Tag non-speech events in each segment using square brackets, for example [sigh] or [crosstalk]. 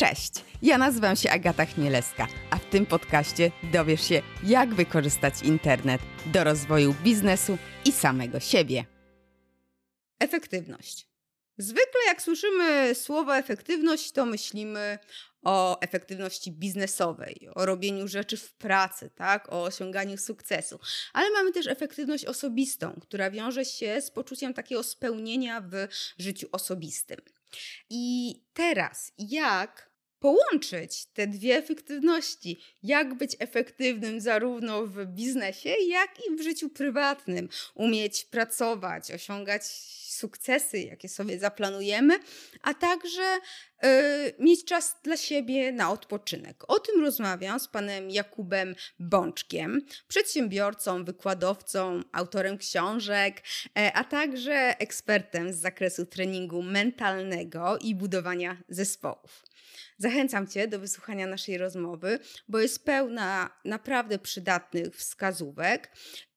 Cześć, ja nazywam się Agata Chmielewska, a w tym podcaście dowiesz się, jak wykorzystać internet do rozwoju biznesu i samego siebie. Efektywność. Zwykle jak słyszymy słowo efektywność, to myślimy o efektywności biznesowej, o robieniu rzeczy w pracy, tak? o osiąganiu sukcesu. Ale mamy też efektywność osobistą, która wiąże się z poczuciem takiego spełnienia w życiu osobistym. I teraz, jak połączyć te dwie efektywności. Jak być efektywnym zarówno w biznesie, jak i w życiu prywatnym. Umieć pracować, osiągać sukcesy, jakie sobie zaplanujemy, a także yy, mieć czas dla siebie na odpoczynek. O tym rozmawiam z panem Jakubem Bączkiem, przedsiębiorcą, wykładowcą, autorem książek, yy, a także ekspertem z zakresu treningu mentalnego i budowania zespołów. Zachęcam Cię do wysłuchania naszej rozmowy, bo jest pełna naprawdę przydatnych wskazówek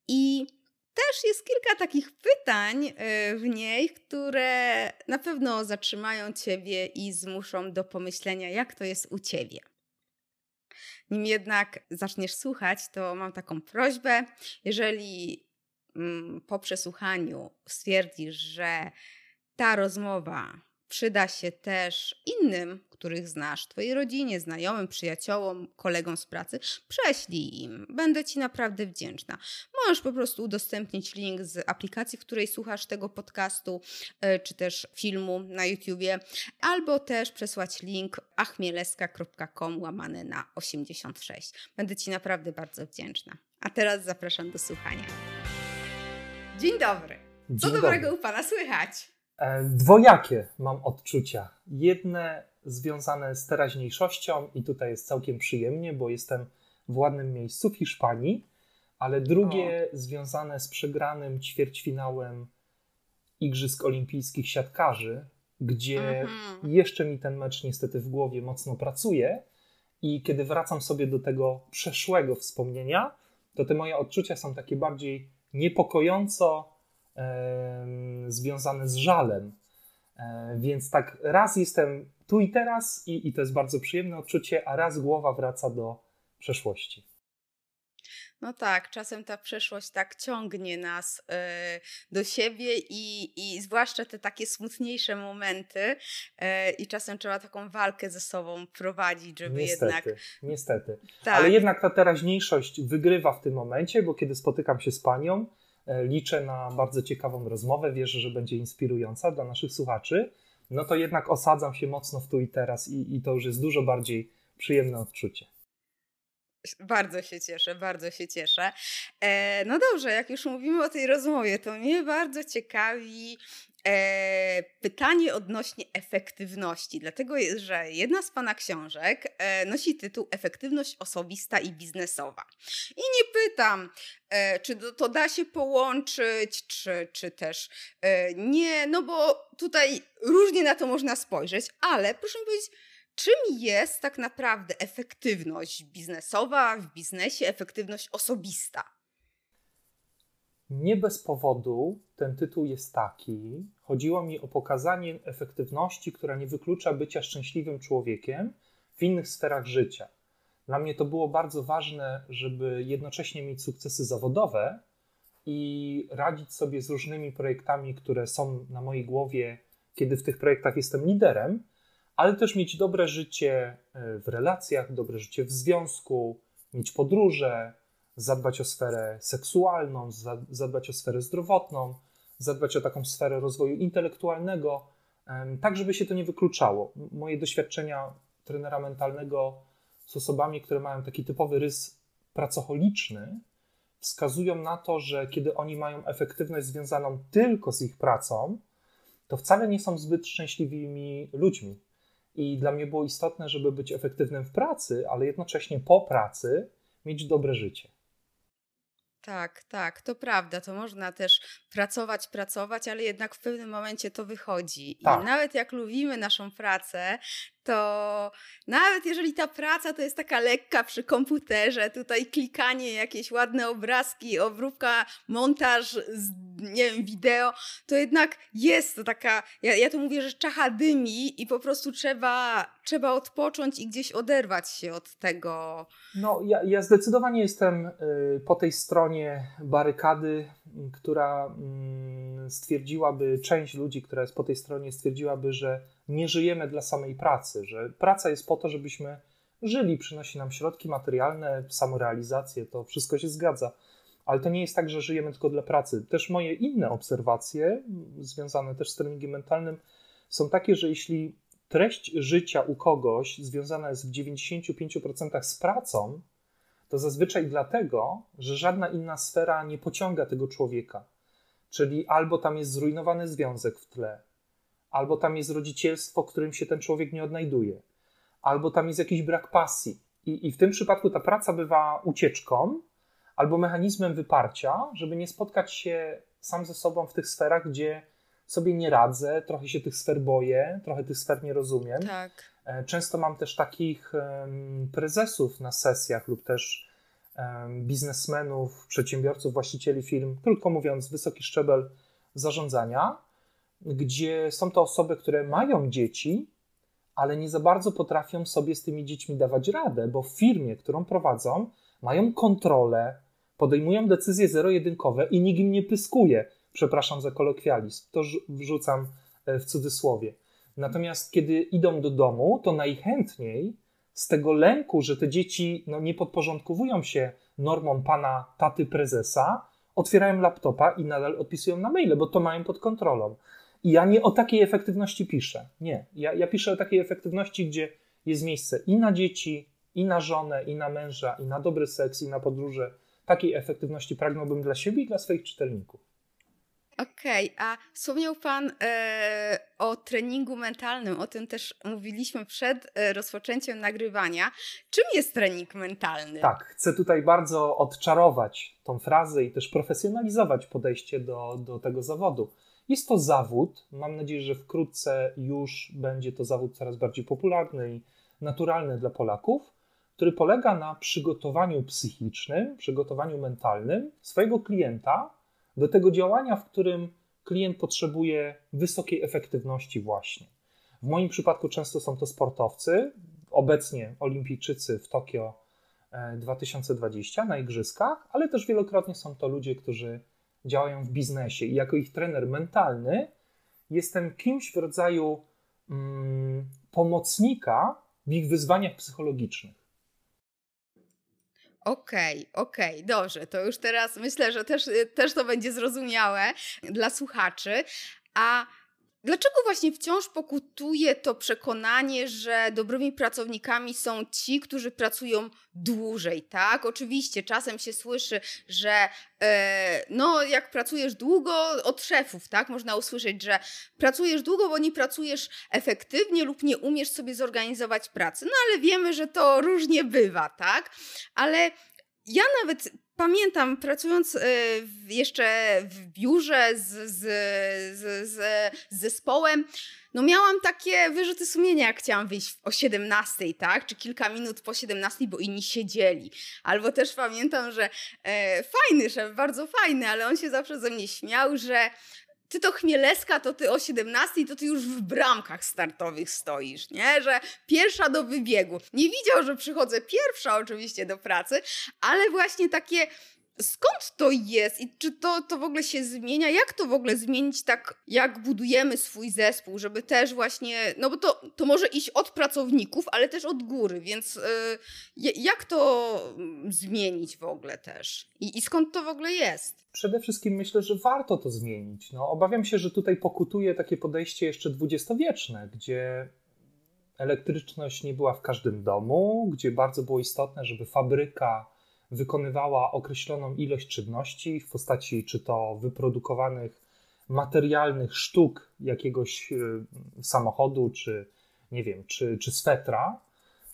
i też jest kilka takich pytań y, w niej, które na pewno zatrzymają Ciebie i zmuszą do pomyślenia, jak to jest u Ciebie. Nim jednak zaczniesz słuchać, to mam taką prośbę. Jeżeli mm, po przesłuchaniu stwierdzisz, że ta rozmowa przyda się też innym, których znasz, Twojej rodzinie, znajomym, przyjaciołom, kolegom z pracy. Prześlij im. Będę Ci naprawdę wdzięczna. Możesz po prostu udostępnić link z aplikacji, w której słuchasz tego podcastu, e, czy też filmu na YouTubie, albo też przesłać link achmieleska.com łamane na 86. Będę Ci naprawdę bardzo wdzięczna. A teraz zapraszam do słuchania. Dzień dobry. Co Dzień dobrego dobry. u Pana słychać? E, dwojakie mam odczucia. Jedne związane z teraźniejszością i tutaj jest całkiem przyjemnie, bo jestem w ładnym miejscu w Hiszpanii, ale drugie o. związane z przegranym ćwierćfinałem Igrzysk Olimpijskich Siatkarzy, gdzie mhm. jeszcze mi ten mecz niestety w głowie mocno pracuje i kiedy wracam sobie do tego przeszłego wspomnienia, to te moje odczucia są takie bardziej niepokojąco związane z żalem. E, więc tak, raz jestem tu i teraz, i, i to jest bardzo przyjemne odczucie, a raz głowa wraca do przeszłości. No tak, czasem ta przeszłość tak ciągnie nas y, do siebie i, i zwłaszcza te takie smutniejsze momenty y, i czasem trzeba taką walkę ze sobą prowadzić, żeby niestety, jednak... Niestety, tak. Ale jednak ta teraźniejszość wygrywa w tym momencie, bo kiedy spotykam się z panią, liczę na bardzo ciekawą rozmowę, wierzę, że będzie inspirująca dla naszych słuchaczy, no to jednak osadzam się mocno w tu i teraz i, i to już jest dużo bardziej przyjemne odczucie. Bardzo się cieszę, bardzo się cieszę. E, no dobrze, jak już mówimy o tej rozmowie, to mnie bardzo ciekawi E, pytanie odnośnie efektywności, dlatego że jedna z Pana książek e, nosi tytuł Efektywność osobista i biznesowa. I nie pytam, e, czy to, to da się połączyć, czy, czy też e, nie, no bo tutaj różnie na to można spojrzeć, ale proszę powiedzieć, czym jest tak naprawdę efektywność biznesowa w biznesie, efektywność osobista? Nie bez powodu ten tytuł jest taki. Chodziło mi o pokazanie efektywności, która nie wyklucza bycia szczęśliwym człowiekiem w innych sferach życia. Dla mnie to było bardzo ważne, żeby jednocześnie mieć sukcesy zawodowe i radzić sobie z różnymi projektami, które są na mojej głowie, kiedy w tych projektach jestem liderem, ale też mieć dobre życie e, w relacjach, dobre życie w związku, mieć podróże, zadbać o sferę seksualną, zadbać o sferę zdrowotną, zadbać o taką sferę rozwoju intelektualnego, tak żeby się to nie wykluczało. Moje doświadczenia trenera mentalnego z osobami, które mają taki typowy rys pracocholiczny, wskazują na to, że kiedy oni mają efektywność związaną tylko z ich pracą, to wcale nie są zbyt szczęśliwymi ludźmi. I dla mnie było istotne, żeby być efektywnym w pracy, ale jednocześnie po pracy mieć dobre życie. Tak, tak, to prawda. To można też pracować, pracować, ale jednak w pewnym momencie to wychodzi. Tak. I nawet jak lubimy naszą pracę, to nawet jeżeli ta praca to jest taka lekka przy komputerze, tutaj klikanie, jakieś ładne obrazki, obróbka, montaż, nie wiem, wideo, to jednak jest to taka, ja, ja to mówię, że czacha dymi i po prostu trzeba, trzeba odpocząć i gdzieś oderwać się od tego. No, ja, ja zdecydowanie jestem y, po tej stronie barykady, która mm, stwierdziłaby, część ludzi, która jest po tej stronie, stwierdziłaby, że nie żyjemy dla samej pracy, że praca jest po to, żebyśmy żyli, przynosi nam środki materialne, samorealizację, to wszystko się zgadza. Ale to nie jest tak, że żyjemy tylko dla pracy. Też moje inne obserwacje, związane też z treningiem mentalnym, są takie, że jeśli treść życia u kogoś związana jest w 95% z pracą, to zazwyczaj dlatego, że żadna inna sfera nie pociąga tego człowieka. Czyli albo tam jest zrujnowany związek w tle, albo tam jest rodzicielstwo, którym się ten człowiek nie odnajduje, albo tam jest jakiś brak pasji. I, I w tym przypadku ta praca bywa ucieczką albo mechanizmem wyparcia, żeby nie spotkać się sam ze sobą w tych sferach, gdzie sobie nie radzę, trochę się tych sfer boję, trochę tych sfer nie rozumiem. Tak. E, często mam też takich prezesów na sesjach lub też biznesmenów, przedsiębiorców, właścicieli firm, krótko mówiąc, wysoki szczebel zarządzania, gdzie są to osoby, które mają dzieci, ale nie za bardzo potrafią sobie z tymi dziećmi dawać radę, bo w firmie, którą prowadzą, mają kontrolę, podejmują decyzje zero-jedynkowe i nikt im nie pyskuje. Przepraszam za kolokwializm, to wrzucam e, w cudzysłowie. Natomiast kiedy idą do domu, to najchętniej z tego lęku, że te dzieci no, nie podporządkowują się normom pana taty prezesa, otwierają laptopa i nadal odpisują na maile, bo to mają pod kontrolą. I ja nie o takiej efektywności piszę. Nie. Ja, ja piszę o takiej efektywności, gdzie jest miejsce i na dzieci, i na żonę, i na męża, i na dobry seks, i na podróże. Takiej efektywności pragnąłbym dla siebie i dla swoich czytelników. Okej, okay, a wspomniał Pan e, o treningu mentalnym, o tym też mówiliśmy przed e, rozpoczęciem nagrywania. Czym jest trening mentalny? Tak, chcę tutaj bardzo odczarować tą frazę i też profesjonalizować podejście do, do tego zawodu. Jest to zawód. Mam nadzieję, że wkrótce już będzie to zawód coraz bardziej popularny i naturalny dla Polaków, który polega na przygotowaniu psychicznym, przygotowaniu mentalnym swojego klienta do tego działania, w którym klient potrzebuje wysokiej efektywności, właśnie. W moim przypadku często są to sportowcy, obecnie olimpijczycy w Tokio 2020 e, na igrzyskach, ale też wielokrotnie są to ludzie, którzy działają w biznesie i jako ich trener mentalny jestem kimś w rodzaju mm, pomocnika w ich wyzwaniach psychologicznych. Okej, okay, okej, okay, dobrze. To już teraz myślę, że też, też to będzie zrozumiałe dla słuchaczy. A Dlaczego właśnie wciąż pokutuje to przekonanie, że dobrymi pracownikami są ci, którzy pracują dłużej, tak? Oczywiście czasem się słyszy, że e, no jak pracujesz długo, od szefów, tak? Można usłyszeć, że pracujesz długo, bo nie pracujesz efektywnie lub nie umiesz sobie zorganizować pracy. No ale wiemy, że to różnie bywa, tak? Ale ja nawet pamiętam, pracując e, jeszcze w biurze z, z, z, z, zespołem, no miałam takie wyrzuty sumienia, jak chciałam wyjść o 17, tak? Czy kilka minut po 17, bo inni siedzieli. Albo też pamiętam, że e, fajny szef, bardzo fajny, ale on się zawsze ze mnie śmiał, że ty to Chmielewska, to ty o 17, to ty już w bramkach startowych stoisz, nie? Że pierwsza do wybiegu. Nie widział, że przychodzę pierwsza oczywiście do pracy, ale właśnie takie skąd to jest i czy to, to w ogóle się zmienia? Jak to w ogóle zmienić tak, jak budujemy swój zespół, żeby też właśnie, no bo to, to może iść od pracowników, ale też od góry, więc yy, jak to mm, zmienić w ogóle też? I, I skąd to w ogóle jest? Przede wszystkim myślę, że warto to zmienić. No, obawiam się, że tutaj pokutuje takie podejście jeszcze dwudziestowieczne, gdzie elektryczność nie była w każdym domu, gdzie bardzo było istotne, żeby fabryka wykonywała określoną ilość czynności w postaci czy to wyprodukowanych materialnych sztuk jakiegoś e, samochodu, czy nie wiem, czy, czy swetra,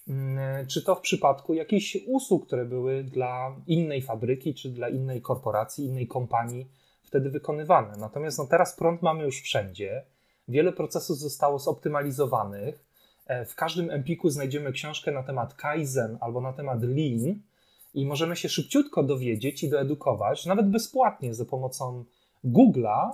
mm, czy to w przypadku jakichś usług, które były dla innej fabryki, czy dla innej korporacji, innej kompanii wtedy wykonywane. Natomiast no teraz prąd mamy już wszędzie, wiele procesów zostało zoptymalizowanych, E, w każdym Empiku znajdziemy książkę na temat Kaizen albo na temat Lean i możemy się szybciutko dowiedzieć i doedukować, nawet bezpłatnie za pomocą Google'a,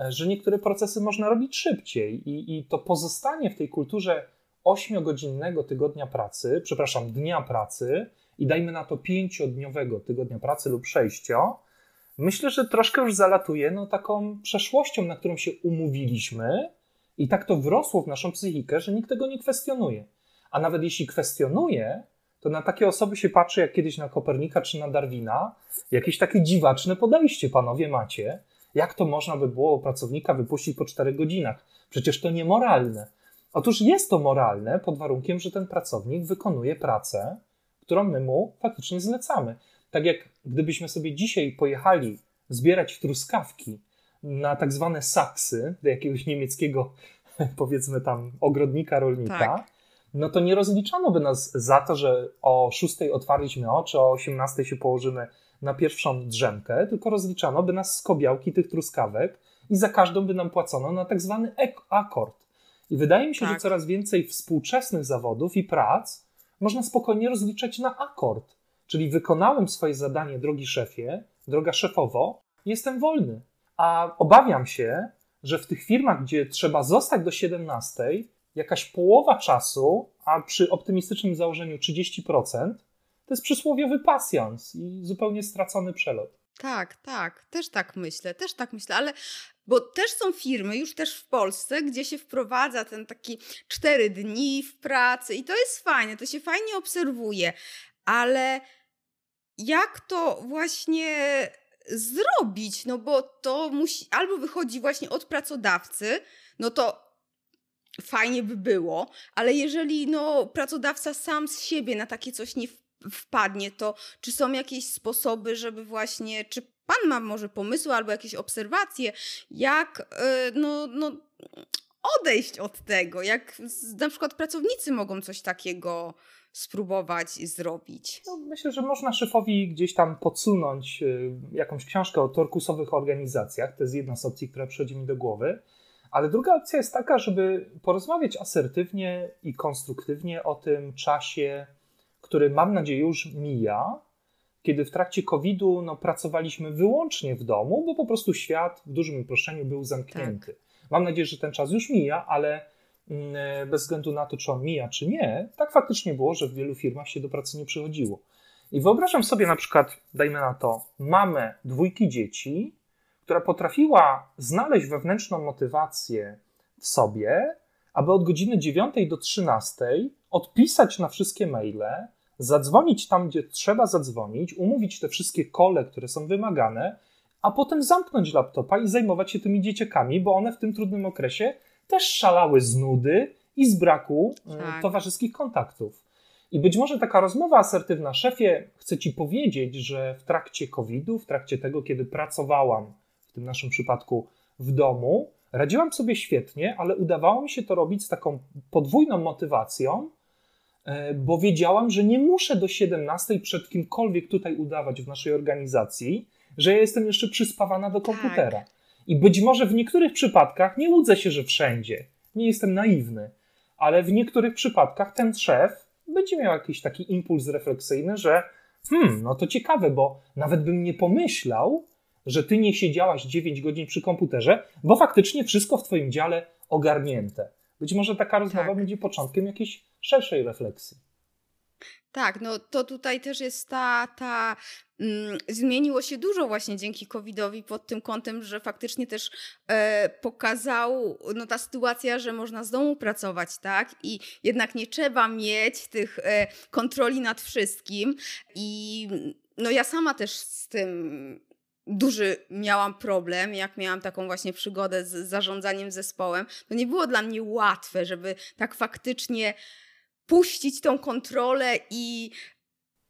e, że niektóre procesy można robić szybciej i, i to pozostanie w tej kulturze 8-godzinnego tygodnia pracy, przepraszam, dnia pracy i dajmy na to 5-dniowego tygodnia pracy lub 6, myślę, że troszkę już zalatuje no, taką przeszłością, na którą się umówiliśmy i tak to wrosło w naszą psychikę, że nikt tego nie kwestionuje. A nawet jeśli kwestionuje, to na takie osoby się patrzy jak kiedyś na Kopernika czy na Darwina. Jakieś takie dziwaczne podejście, panowie, macie. Jak to można by było pracownika wypuścić po 4 godzinach? Przecież to niemoralne. Otóż jest to moralne pod warunkiem, że ten pracownik wykonuje pracę, którą my mu faktycznie zlecamy. Tak jak gdybyśmy sobie dzisiaj pojechali zbierać truskawki na tak zwane saksy do jakiegoś niemieckiego, [laughs] powiedzmy tam, ogrodnika, rolnika, tak. No to nie rozliczano by nas za to, że o 6 otwarliśmy oczy, o 18 się położymy na pierwszą drzemkę, tylko rozliczano by nas z kobiałki tych truskawek i za każdą by nam płacono na tak zwany akord. I wydaje mi się, tak. że coraz więcej współczesnych zawodów i prac można spokojnie rozliczać na akord. Czyli wykonałem swoje zadanie, drogi szefie, droga szefowo, jestem wolny. A obawiam się, że w tych firmach, gdzie trzeba zostać do 17, jakaś połowa czasu, a przy optymistycznym założeniu 30%, to jest przysłowiowy pasjans i zupełnie stracony przelot. Tak, tak, też tak myślę, też tak myślę, ale bo też są firmy, już też w Polsce, gdzie się wprowadza ten taki cztery dni w pracy i to jest fajne, to się fajnie obserwuje, ale jak to właśnie zrobić? No bo to musi albo wychodzi właśnie od pracodawcy, no to fajnie by było, ale jeżeli no pracodawca sam z siebie na takie coś nie wpadnie, to czy są jakieś sposoby, żeby właśnie, czy pan ma może pomysły albo jakieś obserwacje, jak e, no, no, odejść od tego, jak na przykład pracownicy mogą coś takiego spróbować zrobić? No, myślę, że można szefowi gdzieś tam podsunąć y, jakąś książkę o torkusowych organizacjach. To jest jedna z opcji, która przychodzi mi do głowy. Ale druga opcja jest taka, żeby porozmawiać asertywnie i konstruktywnie o tym czasie, który mam nadzieję już mija, kiedy w trakcie COVID-u no, pracowaliśmy wyłącznie w domu, bo po prostu świat w dużym uproszczeniu był zamknięty. Tak. Mam nadzieję, że ten czas już mija, ale mm, bez względu na to, czy on mija, czy nie, tak faktycznie było, że w wielu firmach się do pracy nie przychodziło. I wyobrażam sobie na przykład, dajmy na to, mamę dwójki dzieci, która potrafiła znaleźć wewnętrzną motywację w sobie, aby od godziny 9 do 13 odpisać na wszystkie maile, zadzwonić tam, gdzie trzeba zadzwonić, umówić te wszystkie kole, które są wymagane, a potem zamknąć laptopa i zajmować się tymi dzieciakami, bo one w tym trudnym okresie też szalały z nudy i z braku e, tak. towarzyskich kontaktów. I być może taka rozmowa asertywna, szefie, chcę ci powiedzieć, że w trakcie COVID-u, w trakcie tego, kiedy pracowałam, w tym naszym przypadku w domu, radziłam sobie świetnie, ale udawało mi się to robić z taką podwójną motywacją, E, bo wiedziałam, że nie muszę do 17 przed kimkolwiek tutaj udawać w naszej organizacji, że ja jestem jeszcze przyspawana do komputera. Tak. I być może w niektórych przypadkach, nie łudzę się, że wszędzie, nie jestem naiwny, ale w niektórych przypadkach ten szef będzie miał jakiś taki impuls refleksyjny, że hmm, no to ciekawe, bo nawet bym nie pomyślał, że ty nie siedziałaś 9 godzin przy komputerze, bo faktycznie wszystko w twoim dziale ogarnięte. Być może taka rozmowa tak. będzie początkiem jakiejś szerszej refleksji. Tak, no to tutaj też jest ta, ta mm, zmieniło się dużo właśnie dzięki COVID-owi pod tym kątem, że faktycznie też e, pokazał no ta sytuacja, że można z domu pracować, tak? I jednak nie trzeba mieć tych e, kontroli nad wszystkim i no ja sama też z tym duży miałam problem, jak miałam taką właśnie przygodę z zarządzaniem zespołem, to nie było dla mnie łatwe, żeby tak faktycznie puścić tą kontrolę i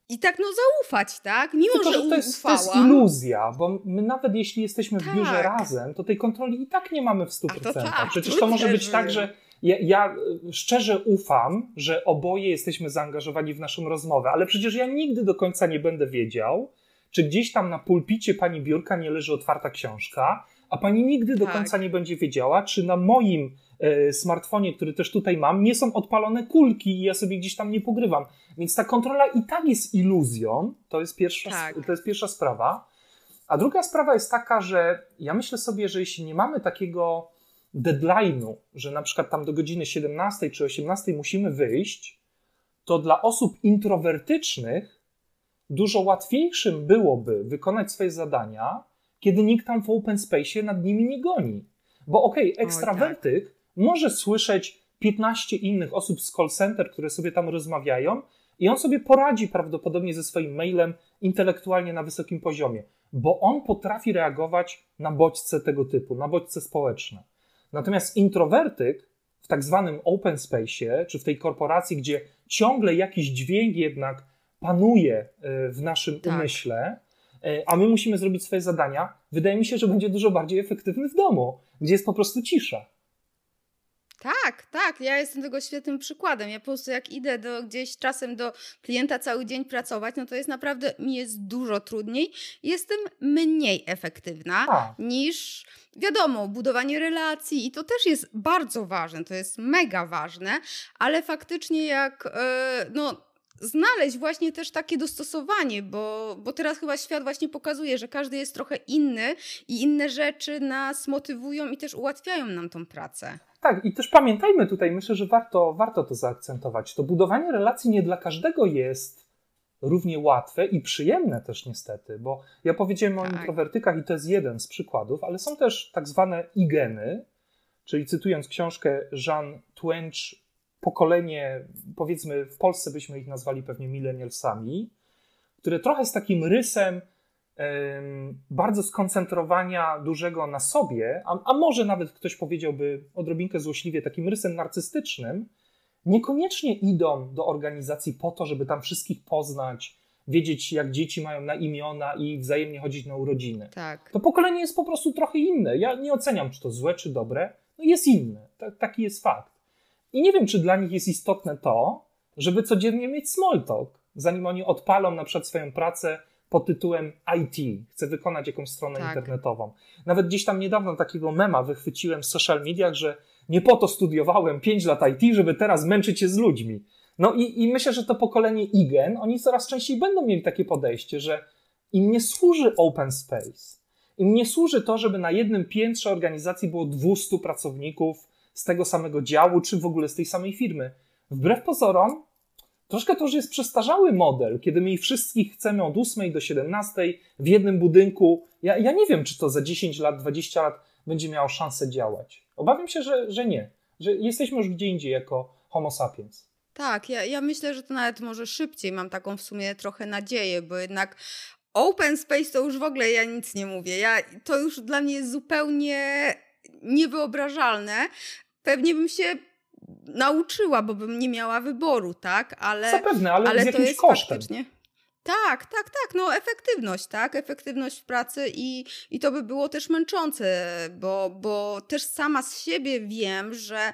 i tak no zaufać, tak? Mimo, Tylko, że, że to, jest, to jest iluzja, bo my nawet jeśli jesteśmy tak. w biurze tak. razem, to tej kontroli i tak nie mamy w 100%. To tak, Przecież to może być tak, że ja, ja, szczerze ufam, że oboje jesteśmy zaangażowani w naszą rozmowę, ale przecież ja nigdy do końca nie będę wiedział, czy gdzieś tam na pulpicie pani biurka nie leży otwarta książka, a pani nigdy do tak. końca nie będzie wiedziała, czy na moim e, smartfonie, który też tutaj mam, nie są odpalone kulki i ja sobie gdzieś tam nie pogrywam. Więc ta kontrola i tak jest iluzją. To jest pierwsza, tak. to jest pierwsza sprawa. A druga sprawa jest taka, że ja myślę sobie, że jeśli nie mamy takiego deadline'u, że na przykład tam do godziny 17 czy 18 musimy wyjść, to dla osób introwertycznych dużo łatwiejszym byłoby wykonać swoje zadania, kiedy nikt tam w open space nad nimi nie goni. Bo okej, okay, ekstrawertyk tak. może słyszeć 15 innych osób z call center, które sobie tam rozmawiają, i on sobie poradzi prawdopodobnie ze swoim mailem intelektualnie na wysokim poziomie, bo on potrafi reagować na bodźce tego typu, na bodźce społeczne. Natomiast introwertyk w tak zwanym open space, czy w tej korporacji, gdzie ciągle jakiś dźwięk jednak panuje e, w naszym tak. umyśle, e, a my musimy zrobić swoje zadania, wydaje mi się, że będzie dużo bardziej efektywny w domu, gdzie jest po prostu cisza. Tak, tak, ja jestem tego świetnym przykładem. Ja po prostu jak idę do, gdzieś czasem do klienta cały dzień pracować, no to jest naprawdę, mi jest dużo trudniej. Jestem mniej efektywna A. niż, wiadomo, budowanie relacji i to też jest bardzo ważne, to jest mega ważne, ale faktycznie jak, yy, no znaleźć właśnie też takie dostosowanie, bo, bo teraz chyba świat właśnie pokazuje, że każdy jest trochę inny i inne rzeczy nas motywują i też ułatwiają nam tą pracę. Tak, i też pamiętajmy tutaj, myślę, że warto, warto to zaakcentować. To budowanie relacji nie dla każdego jest równie łatwe i przyjemne też niestety, bo ja powiedziałem tak. o introwertykach i to jest jeden z przykładów, ale są też tak zwane igeny, czyli cytując książkę Jean Twench, pokolenie, powiedzmy w Polsce byśmy ich nazwali pewnie millennialsami, które trochę z takim rysem bardzo skoncentrowania dużego na sobie, a, a, może nawet ktoś powiedziałby odrobinkę złośliwie, takim rysem narcystycznym, niekoniecznie idą do organizacji po to, żeby tam wszystkich poznać, wiedzieć, jak dzieci mają na imiona i wzajemnie chodzić na urodziny. Tak. To pokolenie jest po prostu trochę inne. Ja nie oceniam, czy to złe, czy dobre. No jest inne. taki jest fakt. I nie wiem, czy dla nich jest istotne to, żeby codziennie mieć small talk, zanim oni odpalą na przykład swoją pracę pod tytułem IT, chcę wykonać jakąś stronę tak. internetową. Nawet gdzieś tam niedawno takiego mema wychwyciłem w social mediach, że nie po to studiowałem 5 lat IT, żeby teraz męczyć się z ludźmi. No i, i myślę, że to pokolenie Igen, oni coraz częściej będą mieli takie podejście, że im nie służy open space. Im nie służy to, żeby na jednym piętrze organizacji było 200 pracowników z tego samego działu, czy w ogóle z tej samej firmy. Wbrew pozorom, Troszkę to już jest przestarzały model, kiedy my ich wszystkich chcemy od 8 do 17 w jednym budynku. Ja, ja nie wiem, czy to za 10 lat, 20 lat będzie miało szansę działać. Obawiam się, że, że nie. Że jesteśmy już gdzie indziej jako Homo sapiens. Tak, ja, ja myślę, że to nawet może szybciej. Mam taką w sumie trochę nadzieję, bo jednak open space to już w ogóle ja nic nie mówię. Ja, to już dla mnie jest zupełnie niewyobrażalne. Pewnie bym się nauczyła, bo bym nie miała wyboru, tak? Ale, Zapewne, ale, ale z jakimś to jest kosztem. faktycznie. Tak, tak, tak. No, efektywność, tak? Efektywność w pracy i, i to by było też męczące, bo, bo też sama z siebie wiem, że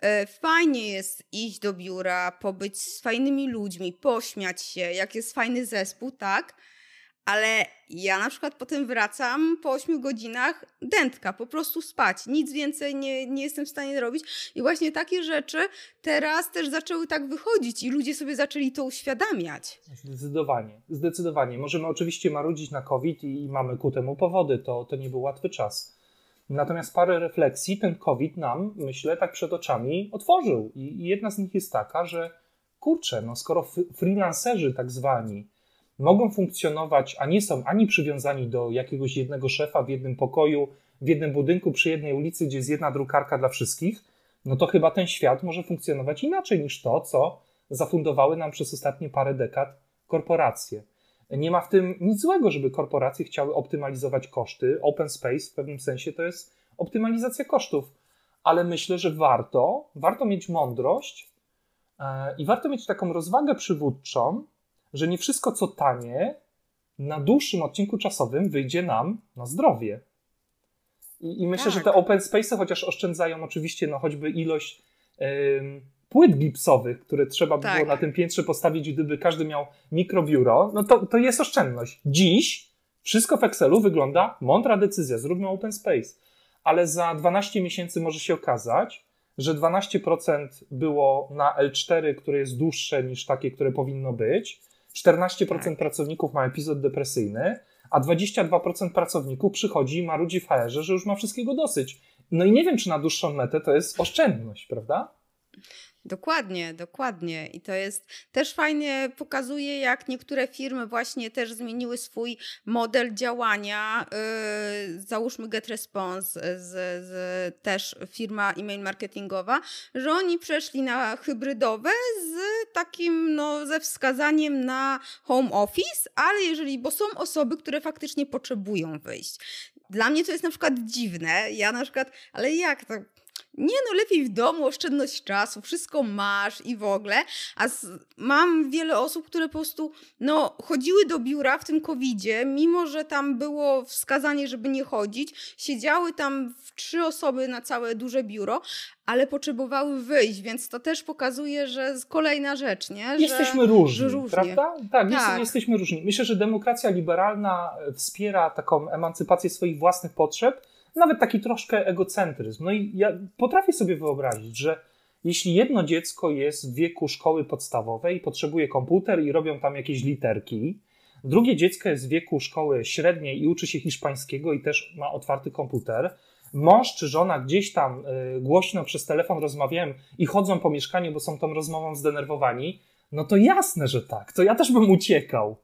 e, fajnie jest iść do biura, pobyć z fajnymi ludźmi, pośmiać się, jak jest fajny zespół, tak? Ale ja na przykład potem wracam po 8 godzinach dętka, po prostu spać. Nic więcej nie, nie jestem w stanie zrobić. I właśnie takie rzeczy teraz też zaczęły tak wychodzić i ludzie sobie zaczęli to uświadamiać. Zdecydowanie, zdecydowanie. Możemy oczywiście marudzić na COVID i mamy ku temu powody, to, to nie był łatwy czas. Natomiast parę refleksji ten COVID nam, myślę, tak przed oczami otworzył. I jedna z nich jest taka, że kurczę, no skoro freelancerzy tak zwani, mogą funkcjonować, a nie są ani przywiązani do jakiegoś jednego szefa w jednym pokoju, w jednym budynku, przy jednej ulicy, gdzie jest jedna drukarka dla wszystkich, no to chyba ten świat może funkcjonować inaczej niż to, co zafundowały nam przez ostatnie parę dekad korporacje. Nie ma w tym nic złego, żeby korporacje chciały optymalizować koszty. Open space w pewnym sensie to jest optymalizacja kosztów, ale myślę, że warto, warto mieć mądrość e, i warto mieć taką rozwagę przywódczą, że nie wszystko, co tanie, na dłuższym odcinku czasowym wyjdzie nam na zdrowie. I, i myślę, tak. że te open space, chociaż oszczędzają oczywiście no, choćby ilość płyt gipsowych, które trzeba by tak. było na tym piętrze postawić, gdyby każdy miał mikrobiuro, no to, to jest oszczędność. Dziś wszystko w Excelu wygląda, mądra decyzja, zróbmy open space. Ale za 12 miesięcy może się okazać, że 12% było na L4, które jest dłuższe niż takie, które powinno być. 14% tak. pracowników ma epizod depresyjny, a 22% pracowników przychodzi i marudzi w HR-ze, że już ma wszystkiego dosyć. No i nie wiem, czy na dłuższą metę to jest oszczędność, prawda? Dokładnie, dokładnie. I to jest też fajnie pokazuje, jak niektóre firmy właśnie też zmieniły swój model działania. Yy, załóżmy GetResponse, z, z, też firma e-mail marketingowa, że oni przeszli na hybrydowe z takim, no, ze wskazaniem na home office, ale jeżeli, bo są osoby, które faktycznie potrzebują wyjść. Dla mnie to jest na przykład dziwne. Ja na przykład, ale jak to? Nie no, lepiej w domu, oszczędność czasu, wszystko masz i w ogóle. A z, mam wiele osób, które po prostu no, chodziły do biura w tym covidzie, mimo że tam było wskazanie, żeby nie chodzić. Siedziały tam w trzy osoby na całe duże biuro, ale potrzebowały wyjść, więc to też pokazuje, że kolejna rzecz, nie? Że, jesteśmy różni, prawda? Tak, tak. jesteśmy różni. Myślę, że demokracja liberalna wspiera taką emancypację swoich własnych potrzeb, nawet taki troszkę egocentryzm. No i ja potrafię sobie wyobrazić, że jeśli jedno dziecko jest w wieku szkoły podstawowej i potrzebuje komputer i robią tam jakieś literki, drugie dziecko jest w wieku szkoły średniej i uczy się hiszpańskiego i też ma otwarty komputer, mąż czy żona gdzieś tam y, głośno przez telefon rozmawiają i chodzą po mieszkaniu, bo są tą rozmową zdenerwowani, no to jasne, że tak. To ja też bym uciekał.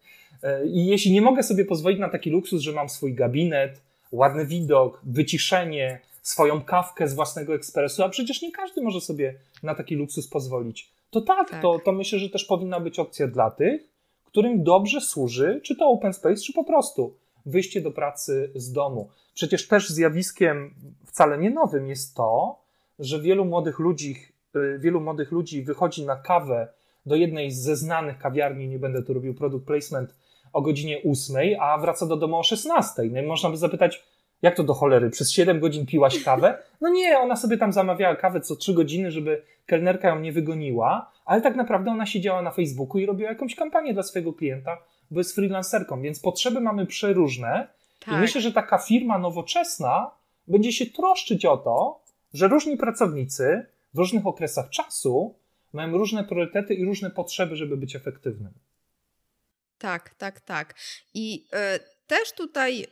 Y, I jeśli nie mogę sobie pozwolić na taki luksus, że mam swój gabinet, ładny widok, wyciszenie, swoją kawkę z własnego ekspresu, a przecież nie każdy może sobie na taki luksus pozwolić. To tak, tak. To, to myślę, że też powinna być opcja dla tych, którym dobrze służy, czy to open space, czy po prostu wyjście do pracy z domu. Przecież też zjawiskiem wcale nie nowym jest to, że wielu młodych ludzi, y, wielu młodych ludzi wychodzi na kawę do jednej ze znanych kawiarni, nie będę tu robił product placement, o godzinie 8, a wraca do domu o 16. No i można by zapytać, jak to do cholery, przez 7 godzin piłaś kawę? No nie, ona sobie tam zamawiała kawę co 3 godziny, żeby kelnerka ją nie wygoniła, ale tak naprawdę ona siedziała na Facebooku i robiła jakąś kampanię dla swojego klienta, bo jest freelancerką, więc potrzeby mamy przeróżne tak. i myślę, że taka firma nowoczesna będzie się troszczyć o to, że różni pracownicy w różnych okresach czasu mają różne priorytety i różne potrzeby, żeby być efektywnym. Tak, tak, tak. I y, też tutaj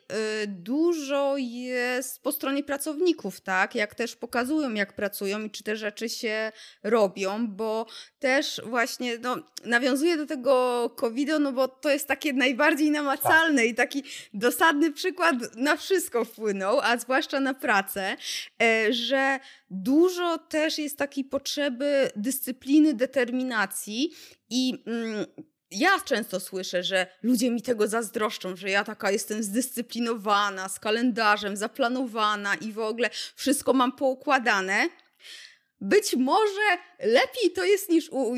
y, dużo jest po stronie pracowników, tak? Jak też pokazują, jak pracują i czy te rzeczy się robią, bo też właśnie no, nawiązuję do tego covid no bo to jest takie najbardziej namacalne tak. i taki dosadny przykład na wszystko wpłynął, a zwłaszcza na pracę, y, że dużo też jest takiej potrzeby dyscypliny, determinacji i mm, ja często słyszę, że ludzie mi tego zazdroszczą, że ja taka jestem zdyscyplinowana, z kalendarzem, zaplanowana i w ogóle wszystko mam poukładane. Być może lepiej to jest niż u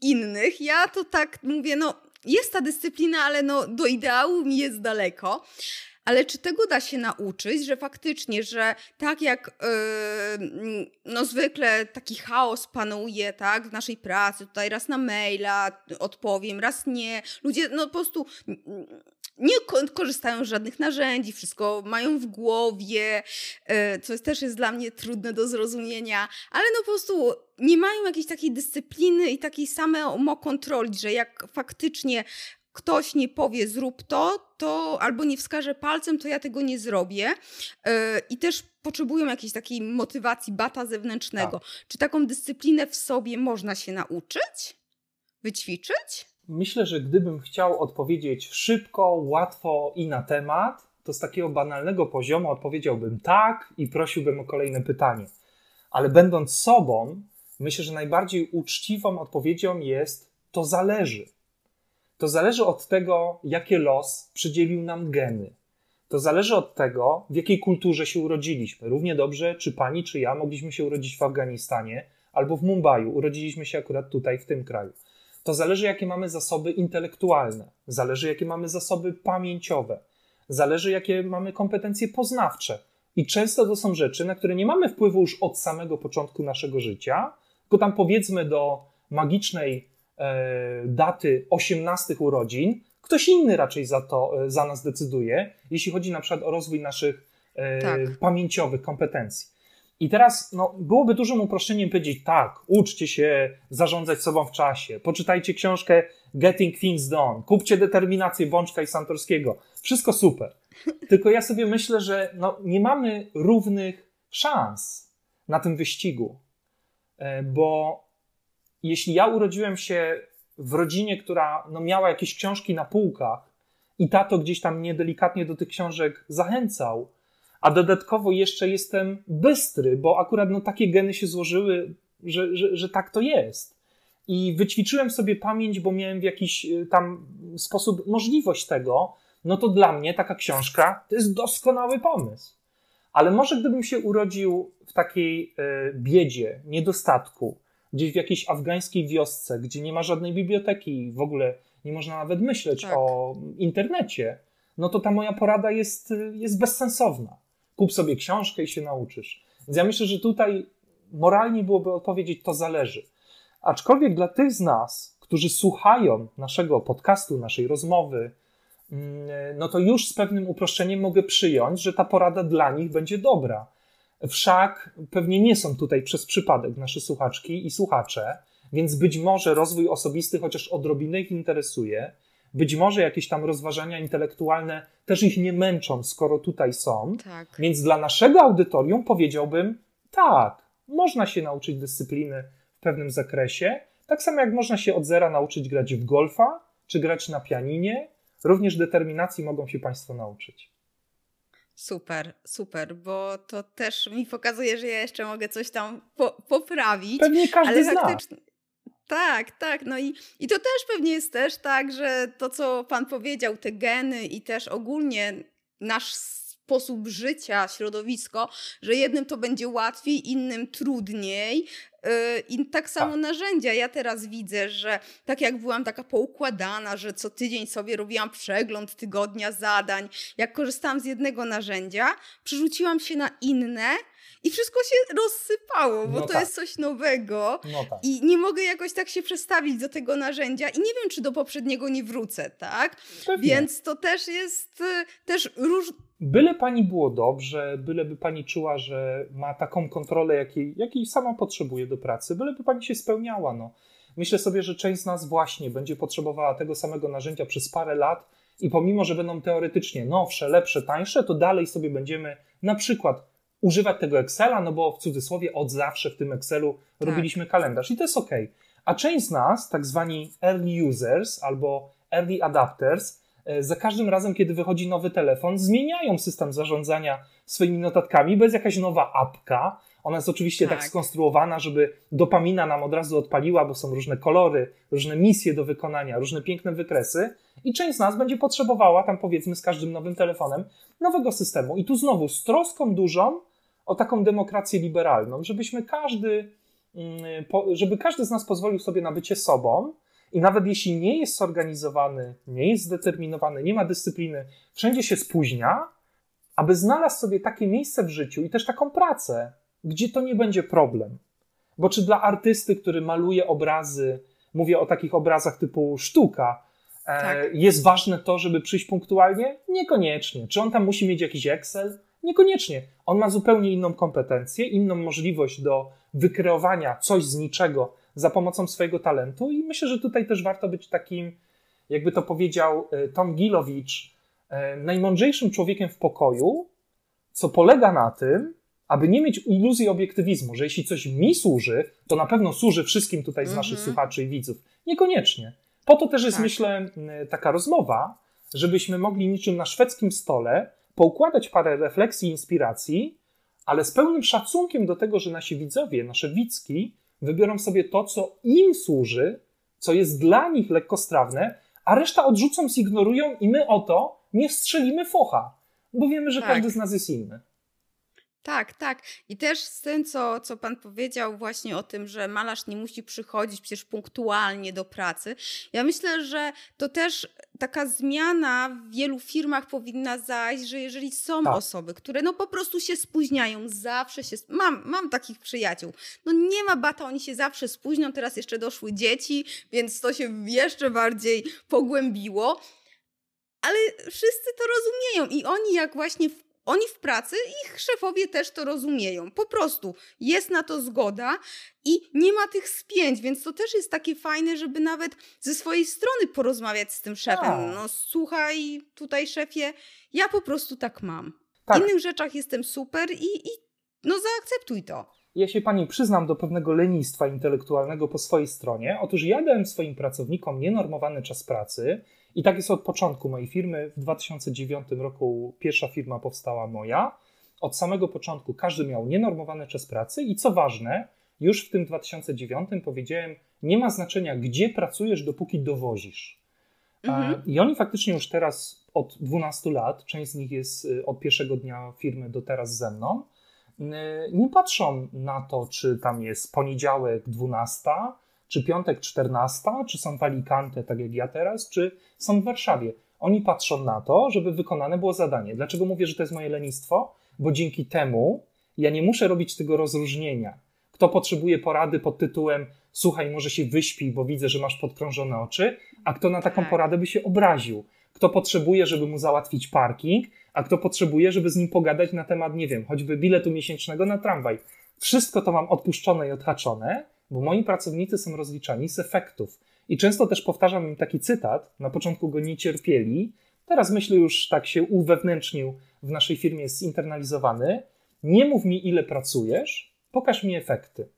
innych. Ja to tak mówię, no jest ta dyscyplina, ale no do ideału mi jest daleko. Ale czy tego da się nauczyć, że faktycznie, że tak jak yy, no zwykle taki chaos panuje tak, w naszej pracy, tutaj raz na maila odpowiem, raz nie, ludzie no po prostu nie korzystają z żadnych narzędzi, wszystko mają w głowie, yy, co też jest dla mnie trudne do zrozumienia, ale no po prostu nie mają jakiejś takiej dyscypliny i takiej samokontroli, że jak faktycznie ktoś nie powie zrób to, to albo nie wskaże palcem, to ja tego nie zrobię. E, I też potrzebują jakiejś takiej motywacji, bata zewnętrznego. Tak. Czy taką dyscyplinę w sobie można się nauczyć? Wyćwiczyć? Myślę, że gdybym chciał odpowiedzieć szybko, łatwo i na temat, to z takiego banalnego poziomu odpowiedziałbym tak i prosiłbym o kolejne pytanie. Ale będąc sobą, myślę, że najbardziej uczciwą odpowiedzią jest to zależy to zależy od tego, jakie los przydzielił nam geny. To zależy od tego, w jakiej kulturze się urodziliśmy. Równie dobrze, czy pani, czy ja mogliśmy się urodzić w Afganistanie albo w Mumbai. Urodziliśmy się akurat tutaj, w tym kraju. To zależy, jakie mamy zasoby intelektualne, zależy, jakie mamy zasoby pamięciowe, zależy, jakie mamy kompetencje poznawcze. I często to są rzeczy, na które nie mamy wpływu już od samego początku naszego życia, tylko tam powiedzmy do magicznej daty 18 urodzin, ktoś inny raczej za to, e, za nas decyduje, jeśli chodzi na przykład o rozwój naszych e, tak. pamięciowych kompetencji. I teraz no, byłoby dużym uproszczeniem powiedzieć tak, uczcie się zarządzać sobą w czasie, poczytajcie książkę Getting Things Done, kupcie determinację Bączka i Santorskiego. Wszystko super. Tylko ja sobie myślę, że no, nie mamy równych szans na tym wyścigu, e, bo jeśli ja urodziłem się w rodzinie, która no, miała jakieś książki na półkach i tato gdzieś tam mnie delikatnie do tych książek zachęcał, a dodatkowo jeszcze jestem bystry, bo akurat no, takie geny się złożyły, że, że, że tak to jest. I wyćwiczyłem sobie pamięć, bo miałem w jakiś y, tam sposób możliwość tego, no to dla mnie taka książka to jest doskonały pomysł. Ale może gdybym się urodził w takiej y, biedzie, niedostatku, gdzieś w jakiejś afgańskiej wiosce, gdzie nie ma żadnej biblioteki, w ogóle nie można nawet myśleć tak. o internecie, no to ta moja porada jest, jest bezsensowna kup sobie książkę i się nauczysz. Więc ja myślę, że tutaj moralnie byłoby odpowiedzieć, to zależy. Aczkolwiek dla tych z nas, którzy słuchają naszego podcastu, naszej rozmowy, mm, no to już z pewnym uproszczeniem mogę przyjąć, że ta porada dla nich będzie dobra. Wszak pewnie nie są tutaj przez przypadek nasze słuchaczki i słuchacze, więc być może rozwój osobisty chociaż odrobinę ich interesuje, być może jakieś tam rozważania intelektualne też ich nie męczą, skoro tutaj są. Tak. Więc dla naszego audytorium powiedziałbym, tak, można się nauczyć dyscypliny w pewnym zakresie, tak samo jak można się od zera nauczyć grać w golfa, czy grać na pianinie, również determinacji mogą się Państwo nauczyć. Super, super, bo to też mi pokazuje, że ja jeszcze mogę coś tam po poprawić. Pewnie każdy ale faktycznie, tak, tak. No i, i to też pewnie jest też tak, że to, co Pan powiedział, te geny i też ogólnie nasz sposób życia, środowisko, że jednym to będzie łatwiej, innym trudniej. Yy, I tak samo tak. narzędzia. Ja teraz widzę, że tak jak byłam taka poukładana, że co tydzień sobie robiłam przegląd tygodnia zadań, jak korzystałam z jednego narzędzia, przerzuciłam się na inne i wszystko się rozsypało, bo no to tak. jest coś nowego no tak. i nie mogę jakoś tak się przestawić do tego narzędzia i nie wiem, czy do poprzedniego nie wrócę, tak? Pewnie. Więc to też jest y, też róż... Byle pani było dobrze, byleby pani czuła, że ma taką kontrolę, jakiej, jakiej sama potrzebuje do pracy, byleby pani się spełniała, no. Myślę sobie, że część z nas właśnie będzie potrzebowała tego samego narzędzia przez parę lat i pomimo, że będą teoretycznie nowsze, lepsze, tańsze, to dalej sobie będziemy na przykład używać tego Excela, no bo w cudzysłowie od zawsze w tym Excelu tak. robiliśmy kalendarz i to jest ok. A część z nas, tak zwani early users albo early adapters, za każdym razem, kiedy wychodzi nowy telefon, zmieniają system zarządzania swoimi notatkami, bez jakaś nowa apka. Ona jest oczywiście tak. tak skonstruowana, żeby dopamina nam od razu odpaliła, bo są różne kolory, różne misje do wykonania, różne piękne wykresy. I część z nas będzie potrzebowała tam, powiedzmy, z każdym nowym telefonem nowego systemu. I tu znowu z troską dużą o taką demokrację liberalną, żebyśmy każdy, mm, żeby każdy z nas pozwolił sobie na bycie sobą i nawet jeśli nie jest zorganizowany, nie jest zdeterminowany, nie ma dyscypliny, wszędzie się spóźnia, aby znalazł sobie takie miejsce w życiu i też taką pracę, gdzie to nie będzie problem. Bo czy dla artysty, który maluje obrazy, mówię o takich obrazach typu sztuka, e, tak. jest ważne to, żeby przyjść punktualnie? Niekoniecznie. Czy on tam musi mieć jakiś Excel? Niekoniecznie. On ma zupełnie inną kompetencję, inną możliwość do wykreowania coś z niczego za pomocą swojego talentu i myślę, że tutaj też warto być takim, jakby to powiedział e, Tom Gilowicz, e, najmądrzejszym człowiekiem w pokoju, co polega na tym, aby nie mieć iluzji obiektywizmu, że jeśli coś mi służy, to na pewno służy wszystkim tutaj z -hmm. naszych słuchaczy i widzów. Niekoniecznie. Po to też jest, tak. myślę, taka rozmowa, żebyśmy mogli niczym na szwedzkim stole poukładać parę refleksji i inspiracji, ale z pełnym szacunkiem do tego, że nasi widzowie, nasze widzki, wybiorą sobie to, co im służy, co jest dla nich lekkostrawne, a reszta odrzucą, zignorują i my o to nie strzelimy focha, bo wiemy, że tak. każdy z nas jest inny. Tak, tak. I też z tym, co, co Pan powiedział właśnie o tym, że malarz nie musi przychodzić przecież punktualnie do pracy. Ja myślę, że to też taka zmiana w wielu firmach powinna zajść, że jeżeli są tak. osoby, które no po prostu się spóźniają, zawsze się... Mam, mam takich przyjaciół. No nie ma bata, oni się zawsze spóźnią, teraz jeszcze doszły dzieci, więc to się jeszcze bardziej pogłębiło. Ale wszyscy to rozumieją i oni jak właśnie oni w pracy, ich szefowie też to rozumieją. Po prostu jest na to zgoda i nie ma tych spięć, więc to też jest takie fajne, żeby nawet ze swojej strony porozmawiać z tym szefem. Tak. No słuchaj, tutaj szefie, ja po prostu tak mam. W Tak. innych rzeczach jestem super i, i no zaakceptuj to. Ja się pani przyznam do pewnego lenistwa intelektualnego po swojej stronie. Otóż ja dałem swoim pracownikom nienormowany czas pracy i tak jest od początku mojej firmy. W 2009 roku pierwsza firma powstała moja. Od samego początku każdy miał nienormowany czas pracy i co ważne, już w tym 2009 powiedziałem, nie ma znaczenia gdzie pracujesz, dopóki dowozisz. Mhm. I oni faktycznie już teraz od 12 lat, część z nich jest y, od pierwszego dnia firmy do teraz ze mną, y, nie patrzą na to, czy tam jest poniedziałek 12, czy piątek 14, czy są w Alicante, tak jak ja teraz, czy są w Warszawie. Oni patrzą na to, żeby wykonane było zadanie. Dlaczego mówię, że to jest moje lenistwo? Bo dzięki temu ja nie muszę robić tego rozróżnienia. Kto potrzebuje porady pod tytułem słuchaj, może się wyśpij, bo widzę, że masz podkrążone oczy, a kto na taką Tak. poradę by się obraził. Kto potrzebuje, żeby mu załatwić parking, a kto potrzebuje, żeby z nim pogadać na temat, nie wiem, choćby biletu miesięcznego na tramwaj. Wszystko to mam odpuszczone i odhaczone, bo moi pracownicy są rozliczani z efektów. I często też powtarzam im taki cytat, na początku go nie cierpieli, teraz myślę już tak się uwewnętrznił, w naszej firmie jest zinternalizowany. Nie mów mi, ile pracujesz, pokaż mi efekty.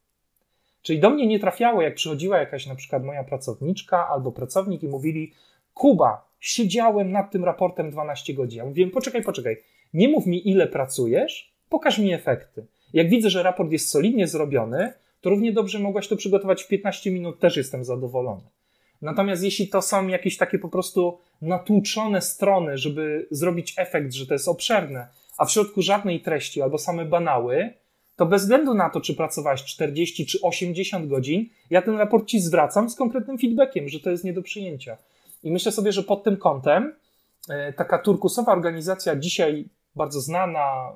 Czyli do mnie nie trafiało, jak przychodziła jakaś na przykład moja pracowniczka albo pracownik i mówili: Kuba, siedziałem nad tym raportem 12 godzin. Ja mówiłem: Poczekaj, poczekaj, nie mów mi, ile pracujesz, pokaż mi efekty. Jak widzę, że raport jest solidnie zrobiony, to równie dobrze mogłaś to przygotować w 15 minut, też jestem zadowolony. Natomiast jeśli to są jakieś takie po prostu natłuczone strony, żeby zrobić efekt, że to jest obszerne, a w środku żadnej treści albo same banały, to bez względu na to, czy pracowałeś 40 czy 80 godzin, ja ten raport ci zwracam z konkretnym feedbackiem, że to jest nie do przyjęcia. I myślę sobie, że pod tym kątem e, taka turkusowa organizacja, dzisiaj bardzo znana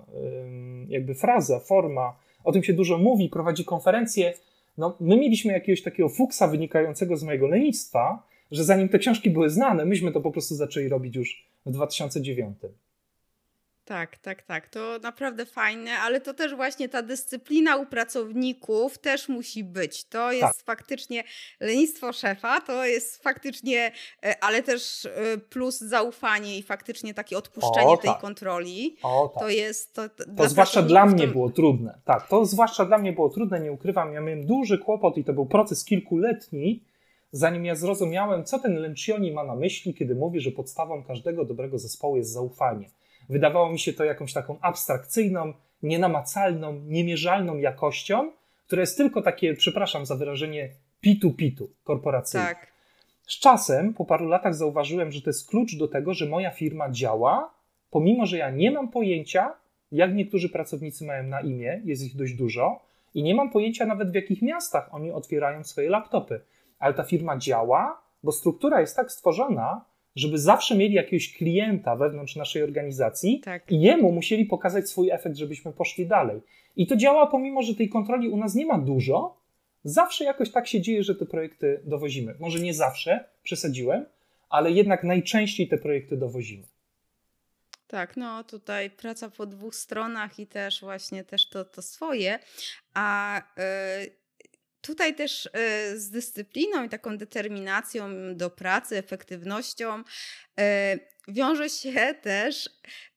jakby fraza, forma, o tym się dużo mówi, prowadzi konferencje. No, my mieliśmy jakiegoś takiego fuksa wynikającego z mojego lenistwa, że zanim te książki były znane, myśmy to po prostu zaczęli robić już w 2009. Tak, tak, tak. To naprawdę fajne, ale to też właśnie ta dyscyplina u pracowników też musi być. To jest Tak. faktycznie lenistwo szefa, to jest faktycznie, e, ale też e, plus zaufanie i faktycznie takie odpuszczenie O, tej tak. kontroli. O, tak. To jest. To, to, To zwłaszcza dla mnie to- było trudne. Tak, to zwłaszcza dla mnie było trudne, nie ukrywam. Ja miałem duży kłopot i to był proces kilkuletni, zanim ja zrozumiałem, co ten Lencioni ma na myśli, kiedy mówi, że podstawą każdego dobrego zespołu jest zaufanie. Wydawało mi się to jakąś taką abstrakcyjną, nienamacalną, niemierzalną jakością, która jest tylko takie, przepraszam za wyrażenie, pitu-pitu korporacyjne. Tak. Z czasem, po paru latach, zauważyłem, że to jest klucz do tego, że moja firma działa, pomimo że ja nie mam pojęcia, jak niektórzy pracownicy mają na imię, jest ich dość dużo, i nie mam pojęcia nawet w jakich miastach oni otwierają swoje laptopy. Ale ta firma działa, bo struktura jest tak stworzona, żeby zawsze mieli jakiegoś klienta wewnątrz naszej organizacji Tak. i jemu musieli pokazać swój efekt, żebyśmy poszli dalej. I to działa, pomimo że tej kontroli u nas nie ma dużo, zawsze jakoś tak się dzieje, że te projekty dowozimy. Może nie zawsze, przesadziłem, ale jednak najczęściej te projekty dowozimy. Tak, no tutaj praca po dwóch stronach i też właśnie też to, to swoje. A y, tutaj też y, z dyscypliną i taką determinacją do pracy, efektywnością y, wiąże się [laughs] też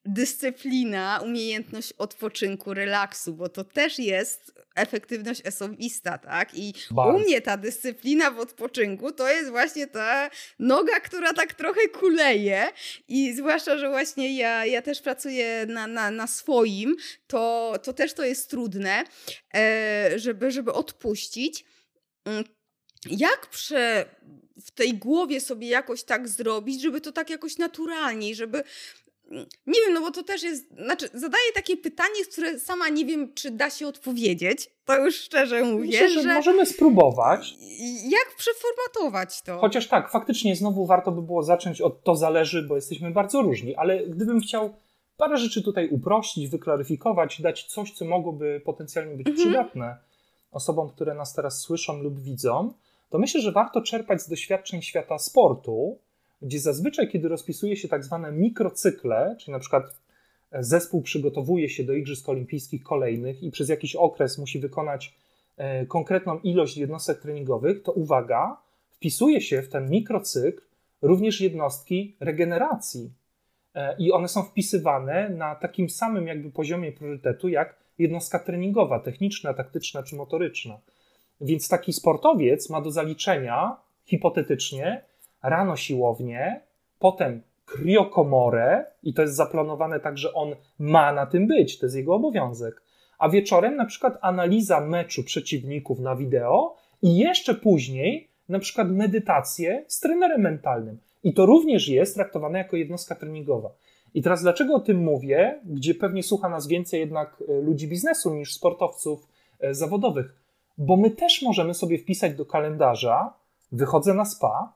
dyscyplina, umiejętność odpoczynku, relaksu, bo to też jest efektywność osobista, tak? I Bardzo. u mnie ta dyscyplina w odpoczynku to jest właśnie ta noga, która tak trochę kuleje i zwłaszcza, że właśnie ja, ja też pracuję na, na, na swoim, to, to też to jest trudne, e, żeby, żeby odpuścić. Mm, Jak prze, w tej głowie sobie jakoś tak zrobić, żeby to tak jakoś naturalniej, żeby nie wiem, no bo to też jest, znaczy zadaję takie pytanie, które sama nie wiem, czy da się odpowiedzieć, to już szczerze mówię, Myślę, że, że możemy spróbować. jak przeformatować to? Chociaż tak, faktycznie znowu warto by było zacząć od to zależy, bo jesteśmy bardzo różni, ale gdybym chciał parę rzeczy tutaj uprościć, wyklaryfikować, dać coś, co mogłoby potencjalnie być Mhm. przydatne osobom, które nas teraz słyszą lub widzą, to myślę, że warto czerpać z doświadczeń świata sportu, gdzie zazwyczaj, kiedy rozpisuje się tak zwane mikrocykle, czyli na przykład zespół przygotowuje się do Igrzysk Olimpijskich kolejnych i przez jakiś okres musi wykonać e, konkretną ilość jednostek treningowych, to uwaga, wpisuje się w ten mikrocykl również jednostki regeneracji. E, I one są wpisywane na takim samym jakby poziomie priorytetu jak jednostka treningowa, techniczna, taktyczna czy motoryczna. Więc taki sportowiec ma do zaliczenia hipotetycznie rano siłownię, potem kriokomorę i to jest zaplanowane tak, że on ma na tym być, to jest jego obowiązek. A wieczorem na przykład analiza meczu przeciwników na wideo i jeszcze później na przykład medytację z trenerem mentalnym. I to również jest traktowane jako jednostka treningowa. I teraz dlaczego o tym mówię, gdzie pewnie słucha nas więcej jednak e, ludzi biznesu niż sportowców e, zawodowych? Bo my też możemy sobie wpisać do kalendarza, wychodzę na spa,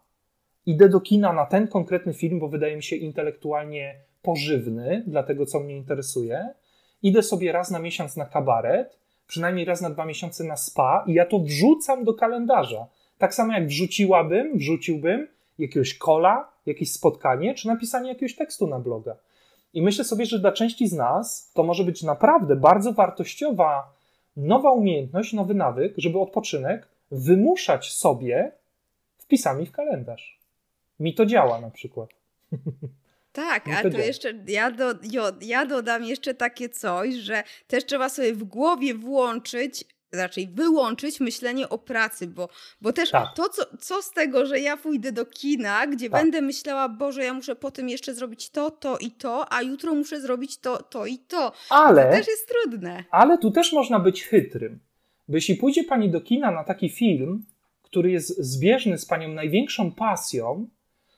idę do kina na ten konkretny film, bo wydaje mi się intelektualnie pożywny dla tego, co mnie interesuje. Idę sobie raz na miesiąc na kabaret, przynajmniej raz na dwa miesiące na spa i ja to wrzucam do kalendarza. Tak samo jak wrzuciłabym, wrzuciłbym jakiegoś kola, jakieś spotkanie, czy napisanie jakiegoś tekstu na bloga. I myślę sobie, że dla części z nas to może być naprawdę bardzo wartościowa nowa umiejętność, nowy nawyk, żeby odpoczynek wymuszać sobie wpisami w kalendarz. Mi to działa na przykład. Tak, a to jeszcze ja, do, ja dodam jeszcze takie coś, że też trzeba sobie w głowie włączyć raczej wyłączyć myślenie o pracy, bo, bo też tak. to, co, co z tego, że ja pójdę do kina, gdzie tak. będę myślała, Boże, ja muszę po tym jeszcze zrobić to, to i to, a jutro muszę zrobić to, to i to. Ale, to też jest trudne. Ale tu też można być chytrym. Bo jeśli pójdzie pani do kina na taki film, który jest zbieżny z panią największą pasją,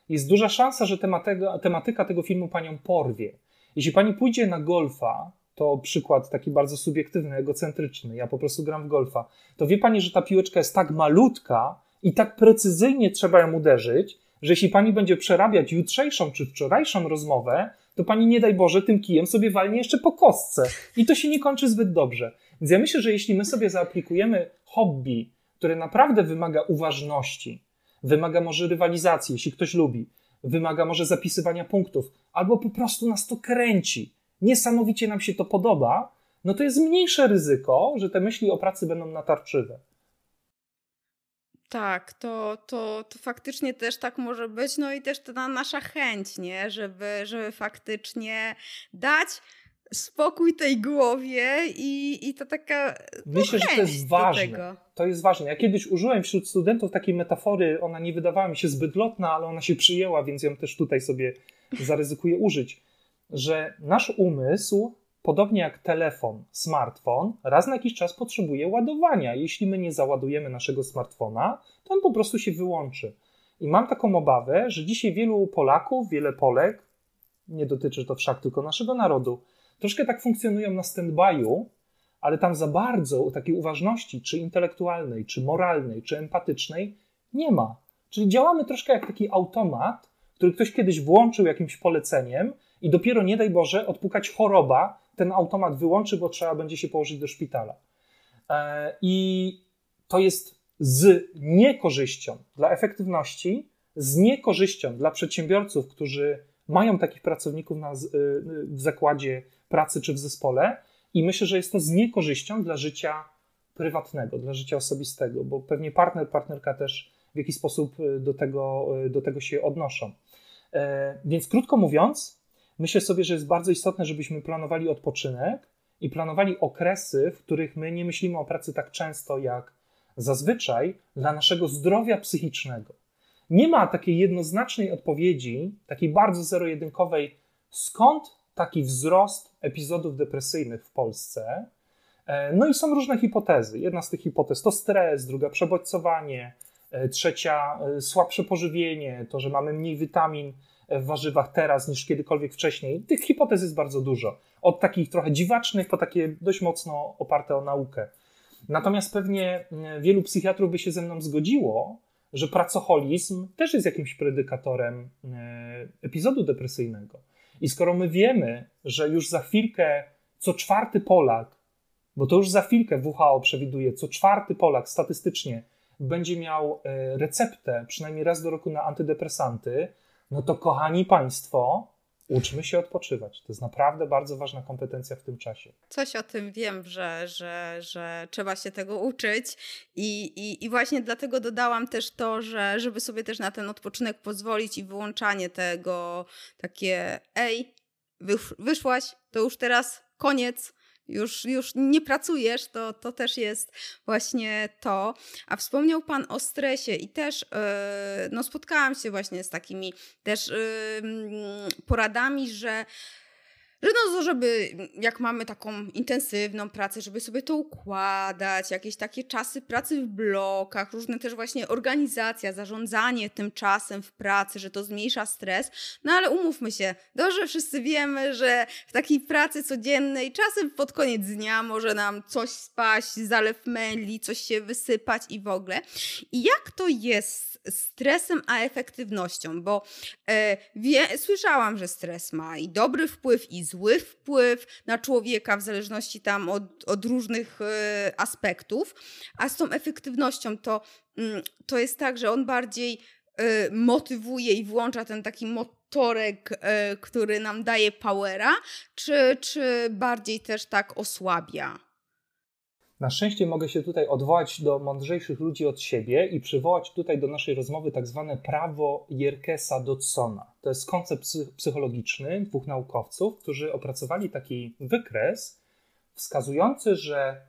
jest duża szansa, że tematyka, tematyka tego filmu panią porwie. Jeśli pani pójdzie na golfa, to przykład taki bardzo subiektywny, egocentryczny. Ja po prostu gram w golfa. To wie pani, że ta piłeczka jest tak malutka i tak precyzyjnie trzeba ją uderzyć, że jeśli pani będzie przerabiać jutrzejszą czy wczorajszą rozmowę, to pani nie daj Boże tym kijem sobie walnie jeszcze po kostce. I to się nie kończy zbyt dobrze. Więc ja myślę, że jeśli my sobie zaaplikujemy hobby, które naprawdę wymaga uważności, wymaga może rywalizacji, jeśli ktoś lubi, wymaga może zapisywania punktów, albo po prostu nas to kręci, niesamowicie nam się to podoba, no to jest mniejsze ryzyko, że te myśli o pracy będą natarczywe. Tak, to, to, to faktycznie też tak może być. No i też ta nasza chęć, nie? Żeby, żeby faktycznie dać spokój tej głowie i, i to taka. No Myślę, że to jest ważne. To jest ważne. Ja kiedyś użyłem wśród studentów takiej metafory, ona nie wydawała mi się zbyt lotna, ale ona się przyjęła, więc ją też tutaj sobie zaryzykuję użyć że nasz umysł, podobnie jak telefon, smartfon, raz na jakiś czas potrzebuje ładowania. Jeśli my nie załadujemy naszego smartfona, to on po prostu się wyłączy. I mam taką obawę, że dzisiaj wielu Polaków, wiele Polek, nie dotyczy to wszak tylko naszego narodu, troszkę tak funkcjonują na stand-by'u, ale tam za bardzo takiej uważności, czy intelektualnej, czy moralnej, czy empatycznej nie ma. Czyli działamy troszkę jak taki automat, który ktoś kiedyś włączył jakimś poleceniem i dopiero nie daj Boże odpukać choroba, ten automat wyłączy, bo trzeba będzie się położyć do szpitala. E, I to jest z niekorzyścią dla efektywności, z niekorzyścią dla przedsiębiorców, którzy mają takich pracowników na, w zakładzie pracy czy w zespole, i myślę, że jest to z niekorzyścią dla życia prywatnego, dla życia osobistego, bo pewnie partner, partnerka też w jakiś sposób do tego, do tego się odnoszą. E, więc krótko mówiąc, myślę sobie, że jest bardzo istotne, żebyśmy planowali odpoczynek i planowali okresy, w których my nie myślimy o pracy tak często jak zazwyczaj dla naszego zdrowia psychicznego. Nie ma takiej jednoznacznej odpowiedzi, takiej bardzo zero-jedynkowej, skąd taki wzrost epizodów depresyjnych w Polsce. E, no i są różne hipotezy. Jedna z tych hipotez to stres, druga przebodźcowanie, e, trzecia e, słabsze pożywienie, to, że mamy mniej witamin w warzywach teraz niż kiedykolwiek wcześniej. Tych hipotez jest bardzo dużo. Od takich trochę dziwacznych po takie dość mocno oparte o naukę. Natomiast pewnie mm, wielu psychiatrów by się ze mną zgodziło, że pracoholizm też jest jakimś predykatorem e, epizodu depresyjnego. I skoro my wiemy, że już za chwilkę co czwarty Polak, bo to już za chwilkę WHO przewiduje, co czwarty Polak statystycznie będzie miał e, receptę przynajmniej raz do roku na antydepresanty, no to kochani Państwo, Uczmy się odpoczywać. To jest naprawdę bardzo ważna kompetencja w tym czasie. Coś o tym wiem, że, że, że trzeba się tego uczyć i, i, i właśnie dlatego dodałam też to, że żeby sobie też na ten odpoczynek pozwolić i wyłączanie tego takie ej, wyszłaś, to już teraz koniec, już, już nie pracujesz, to, to też jest właśnie to. A wspomniał Pan o stresie i też yy, no, spotkałam się właśnie z takimi też poradami, że że no, żeby jak mamy taką intensywną pracę, żeby sobie to układać, jakieś takie czasy pracy w blokach, różne też właśnie organizacja, zarządzanie tym czasem w pracy, że to zmniejsza stres. No ale umówmy się, dobrze wszyscy wiemy, że w takiej pracy codziennej czasem pod koniec dnia może nam coś spaść, zalew meli, coś się wysypać i w ogóle. I jak to jest stresem a efektywnością, bo e, wie, słyszałam, że stres ma i dobry wpływ, i zły wpływ na człowieka, w zależności tam od, od różnych e, aspektów, a z tą efektywnością to, mm, to jest tak, że on bardziej e, motywuje i włącza ten taki motorek, e, który nam daje powera, czy, czy bardziej też tak osłabia? Na szczęście mogę się tutaj odwołać do mądrzejszych ludzi od siebie i przywołać tutaj do naszej rozmowy tak zwane prawo Jerkesa Dodsona. To jest koncept psychologiczny dwóch naukowców, którzy opracowali taki wykres wskazujący, że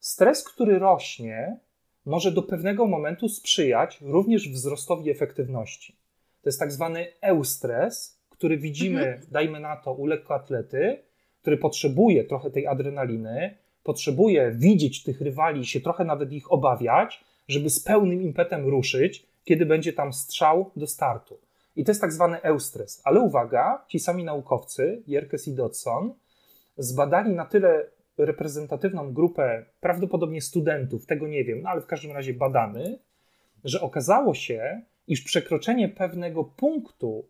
stres, który rośnie, może do pewnego momentu sprzyjać również wzrostowi efektywności. To jest tak zwany eustres, który widzimy, mhm. dajmy na to, u lekkoatlety, który potrzebuje trochę tej adrenaliny, potrzebuje widzieć tych rywali i się trochę nawet ich obawiać, żeby z pełnym impetem ruszyć, kiedy będzie tam strzał do startu. I to jest tak zwany eustres. Ale uwaga, ci sami naukowcy, Jerkes i Dodson, zbadali na tyle reprezentatywną grupę, prawdopodobnie studentów, tego nie wiem, no ale w każdym razie badany, że okazało się, iż przekroczenie pewnego punktu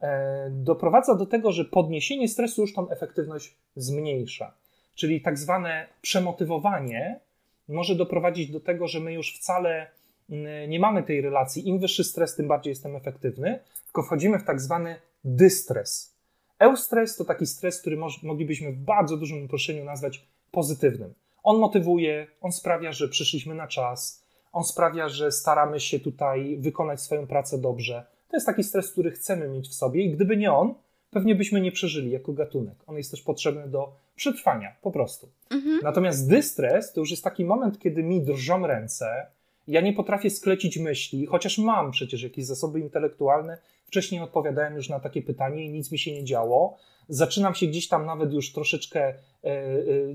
e, doprowadza do tego, że podniesienie stresu już tą efektywność zmniejsza. Czyli tak zwane przemotywowanie może doprowadzić do tego, że my już wcale mm, nie mamy tej relacji. Im wyższy stres, tym bardziej jestem efektywny, tylko wchodzimy w tak zwany dystres. Eustres to taki stres, który moglibyśmy w bardzo dużym uproszczeniu nazwać pozytywnym. On motywuje, on sprawia, że przyszliśmy na czas, on sprawia, że staramy się tutaj wykonać swoją pracę dobrze. To jest taki stres, który chcemy mieć w sobie i gdyby nie on, pewnie byśmy nie przeżyli jako gatunek. On jest też potrzebny do przetrwania, po prostu. Mhm. Natomiast dystres to już jest taki moment, kiedy mi drżą ręce, ja nie potrafię sklecić myśli, chociaż mam przecież jakieś zasoby intelektualne. Wcześniej odpowiadałem już na takie pytanie i nic mi się nie działo. Zaczynam się gdzieś tam nawet już troszeczkę e, e,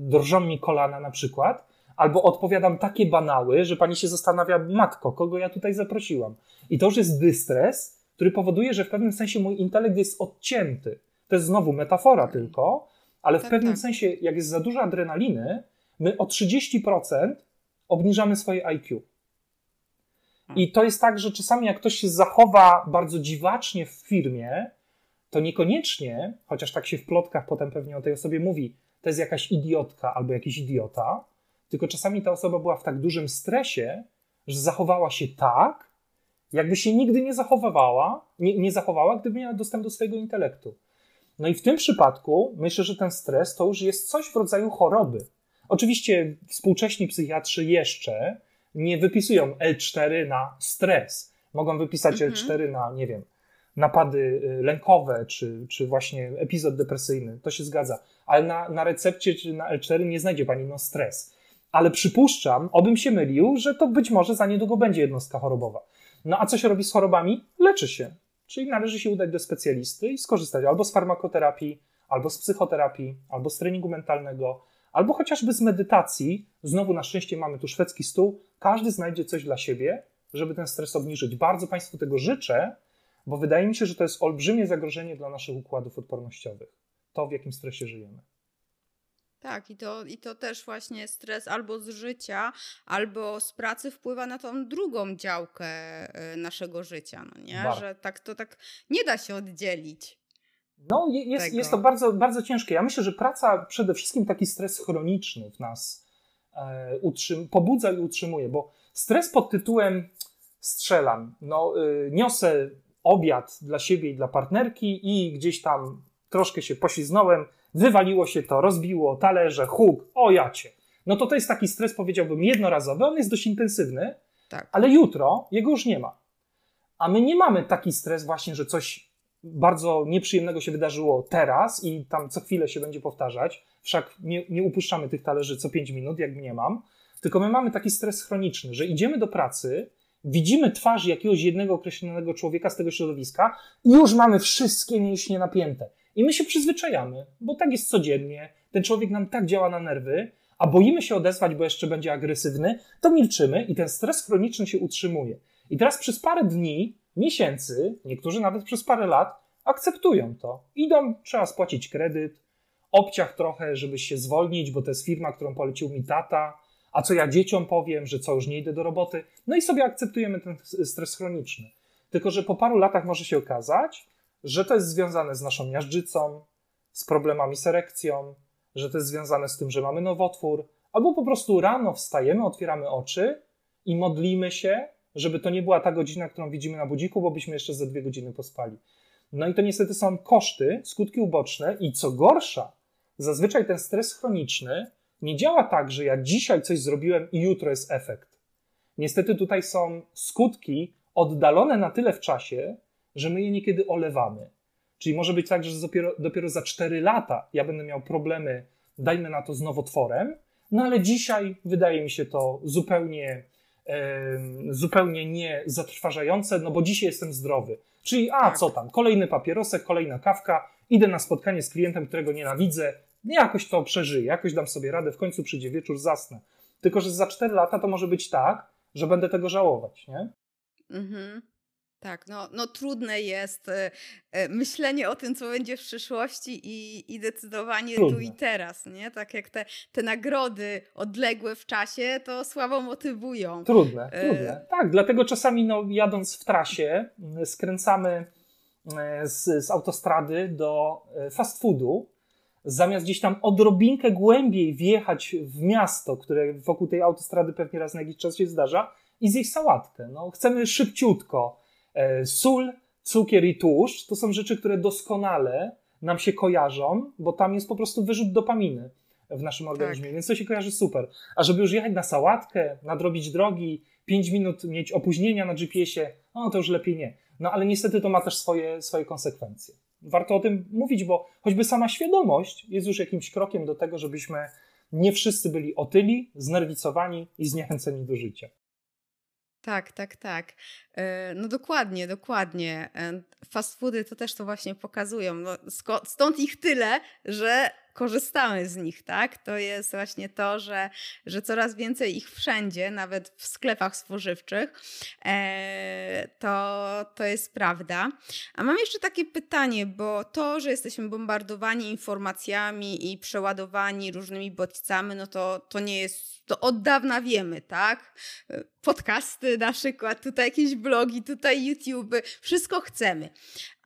drżą mi kolana na przykład, albo odpowiadam takie banały, że pani się zastanawia, matko, kogo ja tutaj zaprosiłam. I to już jest dystres, który powoduje, że w pewnym sensie mój intelekt jest odcięty. To jest znowu metafora tylko, ale w tak, pewnym tak. sensie, jak jest za dużo adrenaliny, my o 30% obniżamy swoje IQ. I to jest tak, że czasami jak ktoś się zachowa bardzo dziwacznie w firmie, to niekoniecznie, chociaż tak się w plotkach potem pewnie o tej osobie mówi, to jest jakaś idiotka albo jakiś idiota, tylko czasami ta osoba była w tak dużym stresie, że zachowała się tak, jakby się nigdy nie zachowywała, nie, nie zachowała, gdyby miała dostęp do swojego intelektu. No i w tym przypadku myślę, że ten stres to już jest coś w rodzaju choroby. Oczywiście współcześni psychiatrzy jeszcze nie wypisują L4 na stres. Mogą wypisać mhm. L4 na, nie wiem, napady y, lękowe, czy, czy właśnie epizod depresyjny. To się zgadza. Ale na, na recepcie czy na L4 nie znajdzie pani no stres. Ale przypuszczam, obym się mylił, że to być może za niedługo będzie jednostka chorobowa. No a co się robi z chorobami? Leczy się. Czyli należy się udać do specjalisty i skorzystać albo z farmakoterapii, albo z psychoterapii, albo z treningu mentalnego, albo chociażby z medytacji. Znowu na szczęście mamy tu szwedzki stół. Każdy znajdzie coś dla siebie, żeby ten stres obniżyć. Bardzo Państwu tego życzę, bo wydaje mi się, że to jest olbrzymie zagrożenie dla naszych układów odpornościowych. To, w jakim stresie żyjemy. Tak, i to, i to też właśnie stres albo z życia, albo z pracy wpływa na tą drugą działkę e, naszego życia, no nie? Że tak to tak nie da się oddzielić. No, jest, jest to bardzo, bardzo ciężkie. Ja myślę, że praca przede wszystkim taki stres chroniczny w nas e, utrzym, pobudza i utrzymuje, bo stres pod tytułem strzelam, no, y, niosę obiad dla siebie i dla partnerki i gdzieś tam troszkę się pośliznąłem, wywaliło się to, rozbiło talerze, huk, o jacie. No to to jest taki stres, powiedziałbym, jednorazowy, on jest dość intensywny, tak. ale jutro jego już nie ma. A my nie mamy taki stres właśnie, że coś bardzo nieprzyjemnego się wydarzyło teraz i tam co chwilę się będzie powtarzać, wszak nie, nie upuszczamy tych talerzy co 5 minut, jak nie mam, tylko my mamy taki stres chroniczny, że idziemy do pracy, widzimy twarz jakiegoś jednego określonego człowieka z tego środowiska i już mamy wszystkie mięśnie napięte. I my się przyzwyczajamy, bo tak jest codziennie, ten człowiek nam tak działa na nerwy, a boimy się odezwać, bo jeszcze będzie agresywny, to milczymy i ten stres chroniczny się utrzymuje. I teraz przez parę dni, miesięcy, niektórzy nawet przez parę lat akceptują to. Idą, trzeba spłacić kredyt, obciach trochę, żeby się zwolnić, bo to jest firma, którą polecił mi tata, a co ja dzieciom powiem, że co, już nie idę do roboty. No i sobie akceptujemy ten stres chroniczny. Tylko, że po paru latach może się okazać, że to jest związane z naszą miażdżycą, z problemami z erekcją, że to jest związane z tym, że mamy nowotwór, albo po prostu rano wstajemy, otwieramy oczy i modlimy się, żeby to nie była ta godzina, którą widzimy na budziku, bo byśmy jeszcze za dwie godziny pospali. No i to niestety są koszty, skutki uboczne i co gorsza, zazwyczaj ten stres chroniczny nie działa tak, że ja dzisiaj coś zrobiłem i jutro jest efekt. Niestety tutaj są skutki oddalone na tyle w czasie, że my je niekiedy olewamy. Czyli może być tak, że dopiero, dopiero za 4 lata ja będę miał problemy, dajmy na to, z nowotworem, no ale dzisiaj wydaje mi się to zupełnie, e, zupełnie nie zatrważające, no bo dzisiaj jestem zdrowy. Czyli a tak. co tam, kolejny papierosek, kolejna kawka, idę na spotkanie z klientem, którego nienawidzę, jakoś to przeżyję, jakoś dam sobie radę, w końcu przyjdzie wieczór, zasnę. Tylko, że za 4 lata to może być tak, że będę tego żałować, nie? Mhm. Tak, no, no trudne jest y, y, myślenie o tym, co będzie w przyszłości i, i decydowanie trudne. tu i teraz, nie? Tak jak te, te nagrody odległe w czasie, to słabo motywują. Trudne, y trudne. Tak, dlatego czasami no, jadąc w trasie skręcamy z, z autostrady do fast foodu, zamiast gdzieś tam odrobinkę głębiej wjechać w miasto, które wokół tej autostrady pewnie raz na jakiś czas się zdarza, i zjeść sałatkę. No, chcemy szybciutko E, sól, cukier i tłuszcz to są rzeczy, które doskonale nam się kojarzą, bo tam jest po prostu wyrzut dopaminy w naszym organizmie, tak. więc to się kojarzy super. A żeby już jechać na sałatkę, nadrobić drogi, 5 minut mieć opóźnienia na GPS-ie, no to już lepiej nie. No ale niestety to ma też swoje, swoje konsekwencje. Warto o tym mówić, bo choćby sama świadomość jest już jakimś krokiem do tego, żebyśmy nie wszyscy byli otyli, znerwicowani i zniechęceni do życia. Tak, tak, tak. E, no dokładnie, dokładnie. E, fast foody to też to właśnie pokazują. No, stąd ich tyle, że korzystamy z nich, tak? To jest właśnie to, że, że coraz więcej ich wszędzie, nawet w sklepach spożywczych, e, to, to jest prawda. A mam jeszcze takie pytanie, bo to, że jesteśmy bombardowani informacjami i przeładowani różnymi bodźcami, no to, to nie jest, to od dawna wiemy, tak? Podcasty na przykład, tutaj jakieś blogi, tutaj YouTube, wszystko chcemy.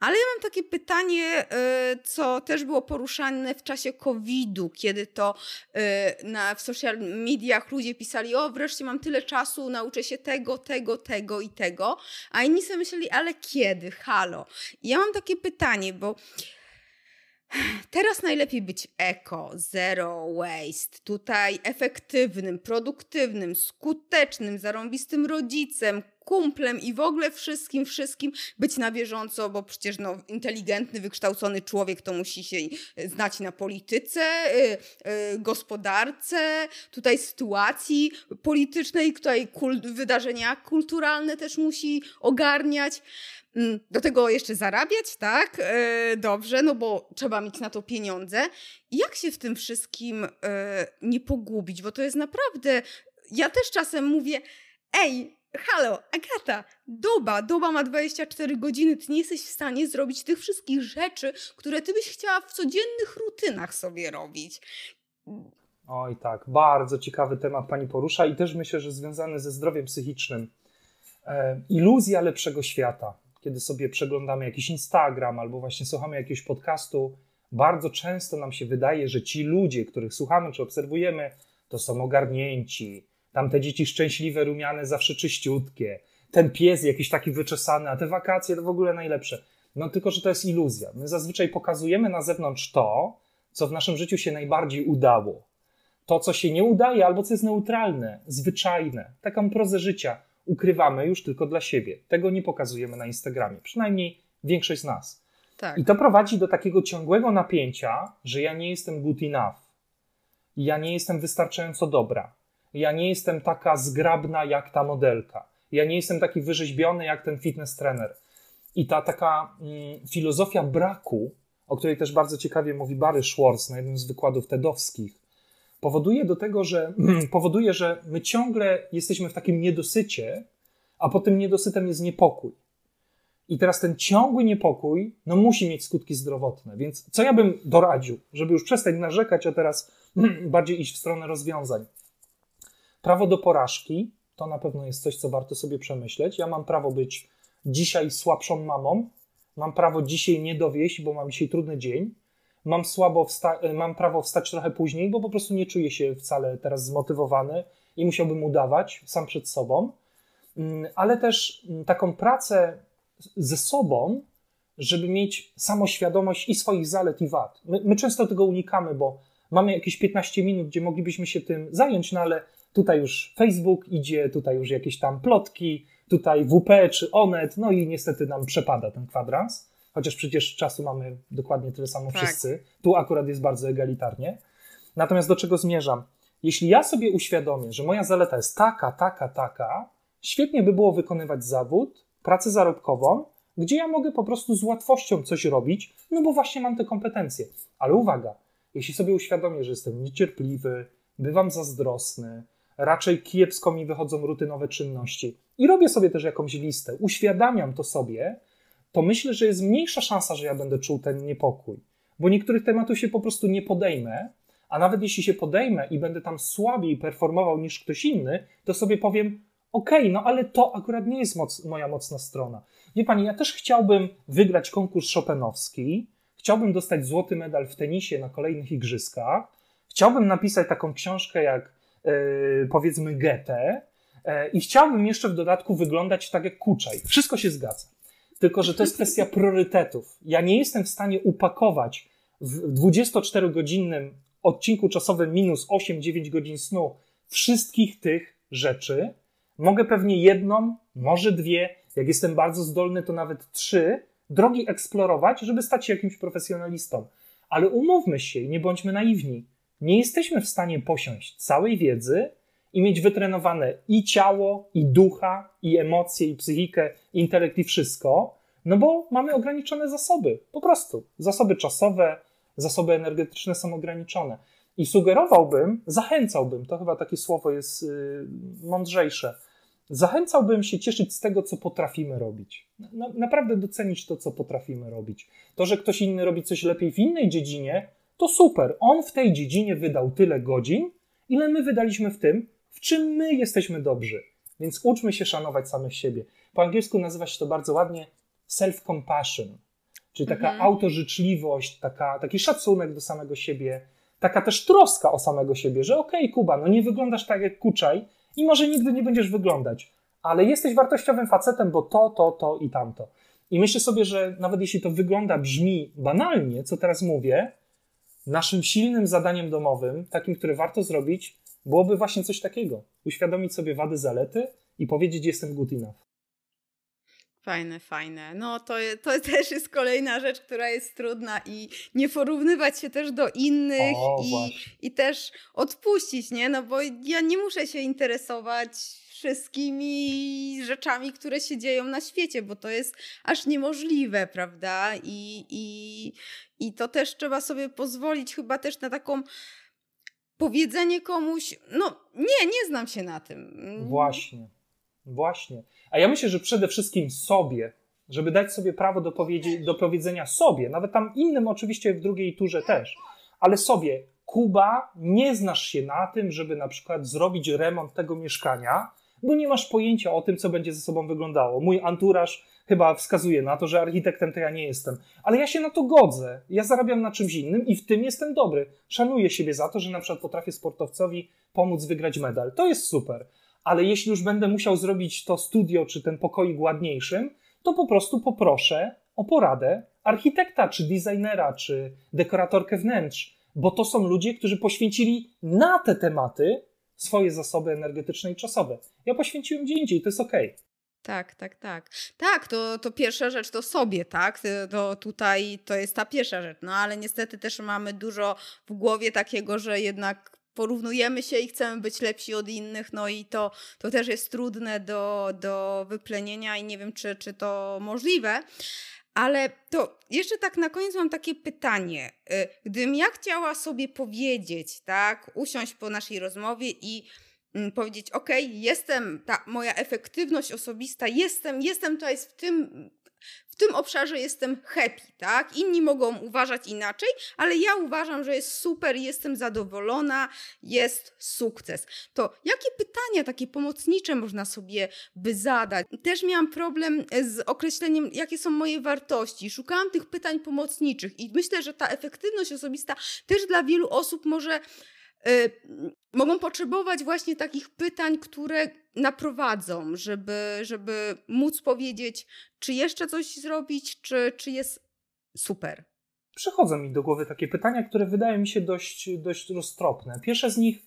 Ale ja mam takie pytanie, y, co też było poruszane w czasie COVID-u, kiedy to y, na, w social mediach ludzie pisali: O, wreszcie mam tyle czasu, nauczę się tego, tego, tego i tego. A inni sobie myśleli: Ale kiedy? Halo. I ja mam takie pytanie, bo. Teraz najlepiej być eko, zero waste, tutaj efektywnym, produktywnym, skutecznym, zarąbistym rodzicem, kumplem i w ogóle wszystkim, wszystkim być na bieżąco, bo przecież no, inteligentny, wykształcony człowiek to musi się znać na polityce, yy, yy, gospodarce, tutaj sytuacji politycznej, tutaj kul wydarzenia kulturalne też musi ogarniać. Mm, do tego jeszcze zarabiać, tak? Dobrze, no bo trzeba mieć na to pieniądze. Jak się w tym wszystkim nie pogubić? Bo to jest naprawdę. Ja też czasem mówię, ej, Halo, Agata, doba, doba ma 24 godziny, ty nie jesteś w stanie zrobić tych wszystkich rzeczy, które ty byś chciała w codziennych rutynach sobie robić. Oj tak, bardzo ciekawy temat pani porusza i też myślę, że związany ze zdrowiem psychicznym. E, iluzja lepszego świata. Kiedy sobie przeglądamy jakiś Instagram albo właśnie słuchamy jakiegoś podcastu, bardzo często nam się wydaje, że ci ludzie, których słuchamy czy obserwujemy, to są ogarnięci, tam te dzieci szczęśliwe, rumiane, zawsze czyściutkie. Ten pies jakiś taki wyczesany, a te wakacje to w ogóle najlepsze. No tylko, że to jest iluzja. My zazwyczaj pokazujemy na zewnątrz to, co w naszym życiu się najbardziej udało. To, co się nie udaje, albo co jest neutralne, zwyczajne, taką prozę życia ukrywamy już tylko dla siebie. Tego nie pokazujemy na Instagramie, przynajmniej większość z nas. Tak. I to prowadzi do takiego ciągłego napięcia, że ja nie jestem good enough. Ja nie jestem wystarczająco dobra. Ja nie jestem taka zgrabna jak ta modelka. Ja nie jestem taki wyrzeźbiony jak ten fitness trener. I ta taka mm, filozofia braku, o której też bardzo ciekawie mówi Barry Schwartz na jednym z wykładów TEDowskich, powoduje do tego, że [clears throat] powoduje, że my ciągle jesteśmy w takim niedosycie, a po tym niedosytem jest niepokój. I teraz ten ciągły niepokój no, musi mieć skutki zdrowotne. Więc co ja bym doradził, żeby już przestać narzekać, a teraz [clears throat] bardziej iść w stronę rozwiązań? Prawo do porażki to na pewno jest coś, co warto sobie przemyśleć. Ja mam prawo być dzisiaj słabszą mamą, mam prawo dzisiaj nie dowieść, bo mam dzisiaj trudny dzień, mam, słabo wsta- mam prawo wstać trochę później, bo po prostu nie czuję się wcale teraz zmotywowany i musiałbym udawać sam przed sobą, mm, ale też mm, taką pracę ze sobą, żeby mieć samoświadomość i swoich zalet i wad. My, my, często tego unikamy, bo mamy jakieś 15 minut, gdzie moglibyśmy się tym zająć, no ale tutaj już Facebook idzie, tutaj już jakieś tam plotki, tutaj WP czy Onet, no i niestety nam przepada ten kwadrans, chociaż przecież czasu mamy dokładnie tyle samo tak. wszyscy. Tu akurat jest bardzo egalitarnie. Natomiast do czego zmierzam? Jeśli ja sobie uświadomię, że moja zaleta jest taka, taka, taka, świetnie by było wykonywać zawód, pracę zarobkową, gdzie ja mogę po prostu z łatwością coś robić, no bo właśnie mam te kompetencje. Ale uwaga, jeśli sobie uświadomię, że jestem niecierpliwy, bywam zazdrosny, raczej kiepsko mi wychodzą rutynowe czynności. I robię sobie też jakąś listę, uświadamiam to sobie, to myślę, że jest mniejsza szansa, że ja będę czuł ten niepokój. Bo niektórych tematów się po prostu nie podejmę, a nawet jeśli się podejmę i będę tam słabiej performował niż ktoś inny, to sobie powiem, okej, okay, no ale to akurat nie jest moc, moja mocna strona. Wie pani, ja też chciałbym wygrać konkurs Chopinowski, chciałbym dostać złoty medal w tenisie na kolejnych igrzyskach, chciałbym napisać taką książkę jak powiedzmy Goethe i chciałbym jeszcze w dodatku wyglądać tak jak Kuczaj. Wszystko się zgadza. Tylko, że to jest kwestia priorytetów. Ja nie jestem w stanie upakować w 24-godzinnym odcinku czasowym minus 8-9 godzin snu wszystkich tych rzeczy, Mogę pewnie jedną, może dwie, jak jestem bardzo zdolny, to nawet trzy drogi eksplorować, żeby stać się jakimś profesjonalistą. Ale umówmy się i nie bądźmy naiwni. Nie jesteśmy w stanie posiąść całej wiedzy i mieć wytrenowane i ciało, i ducha, i emocje, i psychikę, i intelekt, i wszystko, no bo mamy ograniczone zasoby. Po prostu. Zasoby czasowe, zasoby energetyczne są ograniczone. I sugerowałbym, zachęcałbym, to chyba takie słowo jest yy, mądrzejsze, zachęcałbym się cieszyć z tego, co potrafimy robić. Na, naprawdę docenić to, co potrafimy robić. To, że ktoś inny robi coś lepiej w innej dziedzinie, to super. On w tej dziedzinie wydał tyle godzin, ile my wydaliśmy w tym, w czym my jesteśmy dobrzy. Więc uczmy się szanować samych siebie. Po angielsku nazywa się to bardzo ładnie self-compassion, czyli taka mhm. autożyczliwość, taka, taki szacunek do samego siebie, taka też troska o samego siebie, że okej, okay, Kuba, no nie wyglądasz tak jak Kuczaj, i może nigdy nie będziesz wyglądać, ale jesteś wartościowym facetem, bo to, to, to i tamto. I myślę sobie, że nawet jeśli to wygląda, brzmi banalnie, co teraz mówię, naszym silnym zadaniem domowym, takim, które warto zrobić, byłoby właśnie coś takiego. Uświadomić sobie wady, zalety i powiedzieć, jestem good enough. Fajne, fajne. No to, to też jest kolejna rzecz, która jest trudna i nie porównywać się też do innych o, i, i też odpuścić, nie? No bo ja nie muszę się interesować wszystkimi rzeczami, które się dzieją na świecie, bo to jest aż niemożliwe, prawda? I, i, i to też trzeba sobie pozwolić chyba też na taką powiedzenie komuś, no nie, nie znam się na tym. Właśnie, właśnie. A ja myślę, że przede wszystkim sobie, żeby dać sobie prawo do, do powiedzenia sobie, nawet tam innym oczywiście w drugiej turze też, ale sobie, Kuba, nie znasz się na tym, żeby na przykład zrobić remont tego mieszkania, bo nie masz pojęcia o tym, co będzie ze sobą wyglądało. Mój anturaż chyba wskazuje na to, że architektem to ja nie jestem. Ale ja się na to godzę. Ja zarabiam na czymś innym i w tym jestem dobry. Szanuję siebie za to, że na przykład potrafię sportowcowi pomóc wygrać medal. To jest super ale jeśli już będę musiał zrobić to studio czy ten pokoik ładniejszym, to po prostu poproszę o poradę architekta, czy designera, czy dekoratorkę wnętrz, bo to są ludzie, którzy poświęcili na te tematy swoje zasoby energetyczne i czasowe. Ja poświęciłem gdzie indziej, to jest okej. Okay. Tak, tak, tak. Tak, to, to pierwsza rzecz to sobie, tak? To tutaj to jest ta pierwsza rzecz. No ale niestety też mamy dużo w głowie takiego, że jednak porównujemy się i chcemy być lepsi od innych, no i to, to też jest trudne do, do wyplenienia i nie wiem, czy, czy to możliwe. Ale to jeszcze tak na koniec mam takie pytanie. Y, gdybym ja chciała sobie powiedzieć, tak, usiąść po naszej rozmowie i mm, powiedzieć, ok, jestem, ta moja efektywność osobista, jestem, jestem tutaj w tym w tym obszarze jestem happy, tak? Inni mogą uważać inaczej, ale ja uważam, że jest super, jestem zadowolona, jest sukces. To jakie pytania takie pomocnicze można sobie by zadać? Też miałam problem z określeniem, jakie są moje wartości. Szukałam tych pytań pomocniczych i myślę, że ta efektywność osobista też dla wielu osób może Y, mogą potrzebować właśnie takich pytań, które naprowadzą, żeby, żeby móc powiedzieć, czy jeszcze coś zrobić, czy, czy jest super. Przychodzą mi do głowy takie pytania, które wydają mi się dość, dość roztropne. Pierwsze z nich,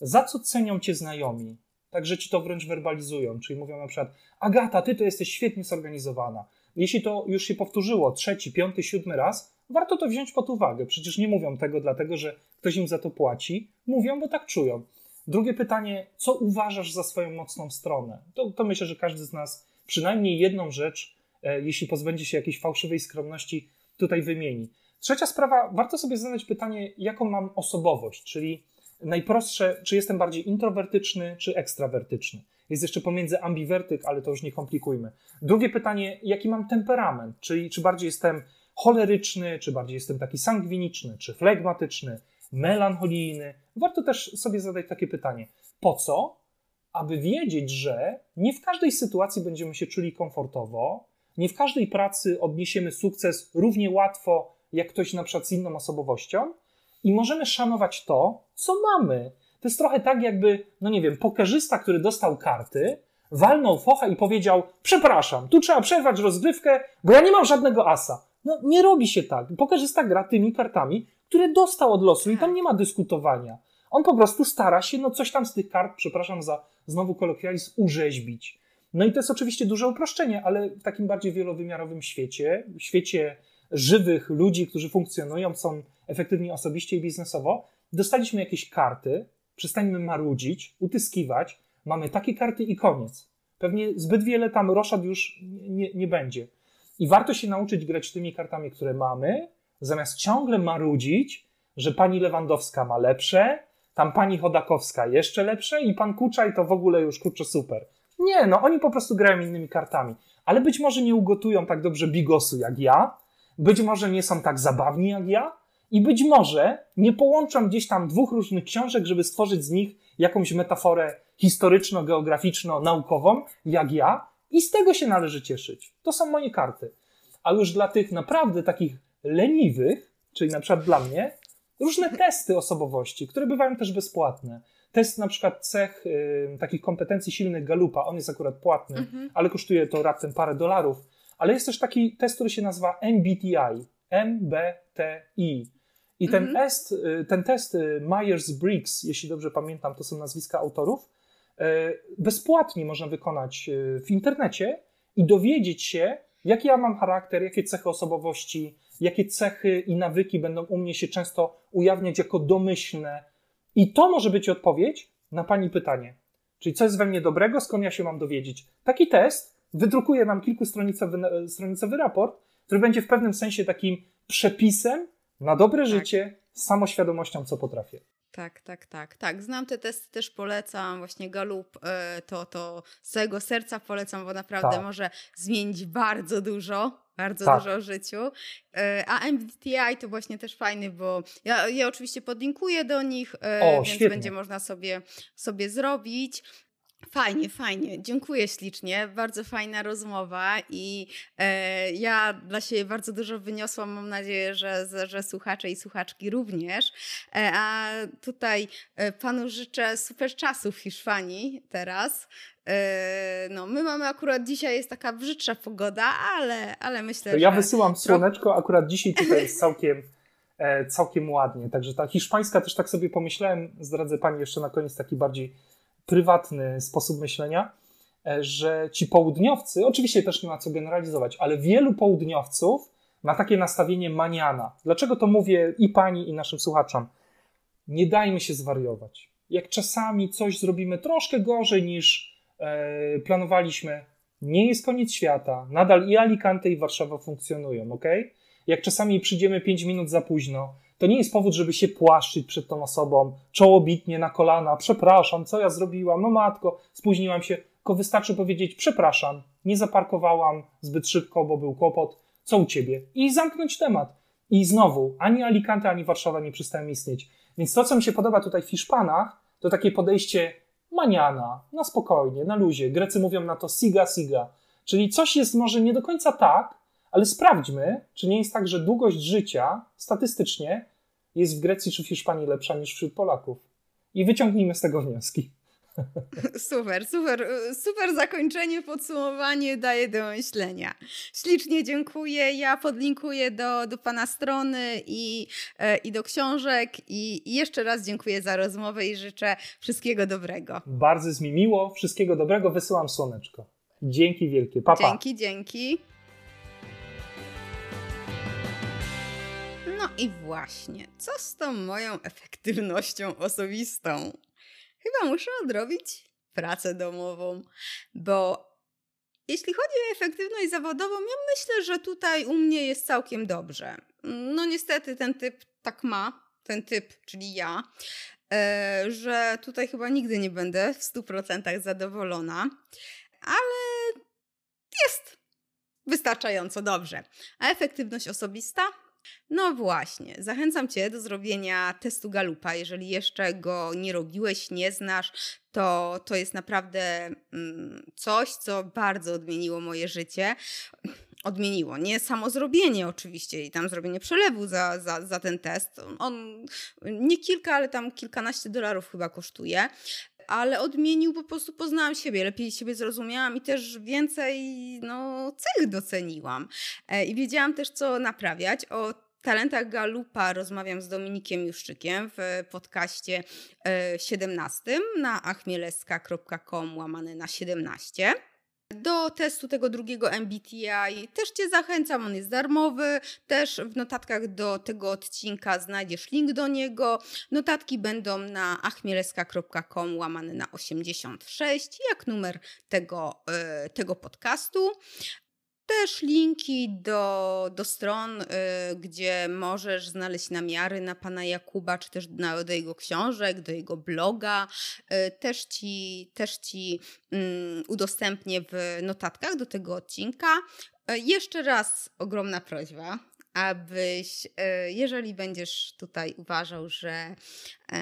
za co cenią cię znajomi? Także ci to wręcz werbalizują, czyli mówią na przykład, Agata, ty to jesteś świetnie zorganizowana. Jeśli to już się powtórzyło trzeci, piąty, siódmy raz, warto to wziąć pod uwagę. Przecież nie mówią tego dlatego, że ktoś im za to płaci. Mówią, bo tak czują. Drugie pytanie, co uważasz za swoją mocną stronę? To, to myślę, że każdy z nas przynajmniej jedną rzecz, e, jeśli pozbędzie się jakiejś fałszywej skromności, tutaj wymieni. Trzecia sprawa, warto sobie zadać pytanie, jaką mam osobowość, czyli najprostsze, czy jestem bardziej introwertyczny, czy ekstrawertyczny. Jest jeszcze pomiędzy ambiwertyk, ale to już nie komplikujmy. Drugie pytanie, jaki mam temperament, czyli czy bardziej jestem choleryczny, czy bardziej jestem taki sangwiniczny, czy flegmatyczny, melancholijny. Warto też sobie zadać takie pytanie: po co? Aby wiedzieć, że nie w każdej sytuacji będziemy się czuli komfortowo, nie w każdej pracy odniesiemy sukces równie łatwo jak ktoś na przykład z inną osobowością i możemy szanować to, co mamy. To jest trochę tak, jakby, no nie wiem, pokerzysta, który dostał karty, walnął focha i powiedział: Przepraszam, tu trzeba przerwać rozgrywkę, bo ja nie mam żadnego asa. No nie robi się tak. Pokerzysta gra tymi kartami, które dostał od losu i tam nie ma dyskutowania. On po prostu stara się no coś tam z tych kart, przepraszam za znowu kolokwializm, urzeźbić. No i to jest oczywiście duże uproszczenie, ale w takim bardziej wielowymiarowym świecie, w świecie żywych ludzi, którzy funkcjonują, są efektywni osobiście i biznesowo, dostaliśmy jakieś karty, przestańmy marudzić, utyskiwać, mamy takie karty i koniec. Pewnie zbyt wiele tam roszad już nie, nie będzie. I warto się nauczyć grać tymi kartami, które mamy, zamiast ciągle marudzić, że pani Lewandowska ma lepsze, tam pani Chodakowska jeszcze lepsze i pan Kuczaj to w ogóle już kurczę super. Nie, no oni po prostu grają innymi kartami. Ale być może nie ugotują tak dobrze bigosu jak ja, być może nie są tak zabawni jak ja i być może nie połączą gdzieś tam dwóch różnych książek, żeby stworzyć z nich jakąś metaforę historyczno-geograficzno-naukową jak ja, i z tego się należy cieszyć. To są moje karty. A już dla tych naprawdę takich leniwych, czyli na przykład dla mnie, różne testy osobowości, które bywają też bezpłatne. Test na przykład cech y, takich kompetencji silnych Galupa, on jest akurat płatny, mhm. ale kosztuje to raptem parę dolarów. Ale jest też taki test, który się nazywa MBTI. MBTI. I ten, mhm. test, y, ten test y, Myers-Briggs, jeśli dobrze pamiętam, to są nazwiska autorów, E, bezpłatnie można wykonać w internecie i dowiedzieć się, jaki ja mam charakter, jakie cechy osobowości, jakie cechy i nawyki będą u mnie się często ujawniać jako domyślne. I to może być odpowiedź na Pani pytanie. Czyli co jest we mnie dobrego, skąd ja się mam dowiedzieć. Taki test wydrukuje nam kilkustronicowy raport, który będzie w pewnym sensie takim przepisem na dobre tak. życie z samoświadomością, co potrafię. Tak, tak, tak, tak. Znam te testy, też polecam. Właśnie Galup e, to, to z całego serca polecam, bo naprawdę tak. może zmienić bardzo dużo, bardzo tak. dużo w życiu. E, a MBTI to właśnie też fajny, bo ja, ja oczywiście podlinkuję do nich, e, o, więc świetnie. będzie można sobie, sobie zrobić. Fajnie, fajnie. Dziękuję ślicznie. Bardzo fajna rozmowa i e, ja dla siebie bardzo dużo wyniosłam. Mam nadzieję, że, że słuchacze i słuchaczki również. E, a tutaj e, panu życzę super czasu w Hiszpanii teraz. E, no, my mamy akurat dzisiaj jest taka brzydsza pogoda, ale, ale myślę, to że. Ja wysyłam słoneczko, akurat dzisiaj [laughs] tutaj jest całkiem, e, całkiem ładnie. Także ta hiszpańska też tak sobie pomyślałem, zdradzę pani jeszcze na koniec taki bardziej prywatny sposób myślenia, e, że ci południowcy, oczywiście też nie ma co generalizować, ale wielu południowców ma takie nastawienie maniana. Dlaczego to mówię i pani, i naszym słuchaczom? Nie dajmy się zwariować. Jak czasami coś zrobimy troszkę gorzej niż e, planowaliśmy, nie jest koniec świata. Nadal i Alicante, i Warszawa funkcjonują, ok? Jak czasami przyjdziemy 5 minut za późno, to nie jest powód, żeby się płaszczyć przed tą osobą, czołobitnie na kolana, przepraszam, co ja zrobiłam, no matko, spóźniłam się, tylko wystarczy powiedzieć, przepraszam, nie zaparkowałam zbyt szybko, bo był kłopot, co u ciebie? I zamknąć temat. I znowu, ani Alicante, ani Warszawa nie przestają istnieć. Więc to, co mi się podoba tutaj w Hiszpanach, to takie podejście maniana, na spokojnie, na luzie. Grecy mówią na to siga, siga. Czyli coś jest może nie do końca tak, ale sprawdźmy, czy nie jest tak, że długość życia statystycznie jest w Grecji czy w Hiszpanii lepsza niż wśród Polaków. I wyciągnijmy z tego wnioski. [laughs] Super, super, super zakończenie, podsumowanie daje do myślenia. Ślicznie dziękuję. Ja podlinkuję do, do Pana strony i, e, i do książek. I, I jeszcze raz dziękuję za rozmowę i życzę wszystkiego dobrego. Bardzo jest mi miło. Wszystkiego dobrego. Wysyłam słoneczko. Dzięki wielkie. Papa. Pa. Dzięki, dzięki. No i właśnie, co z tą moją efektywnością osobistą? Chyba muszę odrobić pracę domową, bo jeśli chodzi o efektywność zawodową, ja myślę, że tutaj u mnie jest całkiem dobrze. No niestety ten typ tak ma, ten typ, czyli ja, e, że tutaj chyba nigdy nie będę w 100% zadowolona, ale jest wystarczająco dobrze. A efektywność osobista? No właśnie, zachęcam Cię do zrobienia testu Galupa. Jeżeli jeszcze go nie robiłeś, nie znasz, to, to jest naprawdę mm, coś, co bardzo odmieniło moje życie. Odmieniło. Nie samo zrobienie oczywiście i tam zrobienie przelewu za, za, za ten test. On nie kilka, ale tam kilkanaście dolarów chyba kosztuje ale odmienił po prostu, poznałam siebie, lepiej siebie zrozumiałam i też więcej no, cech doceniłam. E, I wiedziałam też, co naprawiać. O talentach Galupa rozmawiam z Dominikiem Juszczykiem w podcaście 17 e, na achmieleska.com łamane na 17. Do testu tego drugiego MBTI też Cię zachęcam, on jest darmowy. Też w notatkach do tego odcinka znajdziesz link do niego. Notatki będą na achmieleska.com łamane na 86, jak numer tego, yy, tego podcastu. Też linki do, do stron, y, gdzie możesz znaleźć namiary na pana Jakuba, czy też na, do jego książek, do jego bloga. Y, też ci, też ci y, udostępnię w notatkach do tego odcinka. Y, jeszcze raz ogromna prośba, abyś, y, jeżeli będziesz tutaj uważał, że y,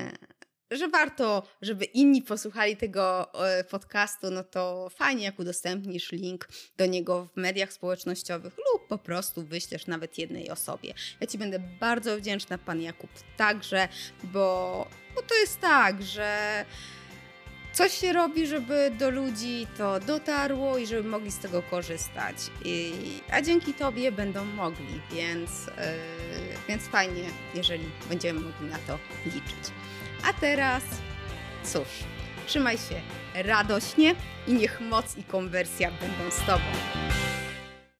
że warto, żeby inni posłuchali tego e, podcastu, no to fajnie, jak udostępnisz link do niego w mediach społecznościowych lub po prostu wyślesz nawet jednej osobie. Ja Ci będę bardzo wdzięczna, Pan Jakub, także, bo, bo to jest tak, że coś się robi, żeby do ludzi to dotarło i żeby mogli z tego korzystać. I, a dzięki Tobie będą mogli, więc, yy, więc fajnie, jeżeli będziemy mogli na to liczyć. A teraz, cóż, trzymaj się radośnie i niech moc i konwersja będą z Tobą.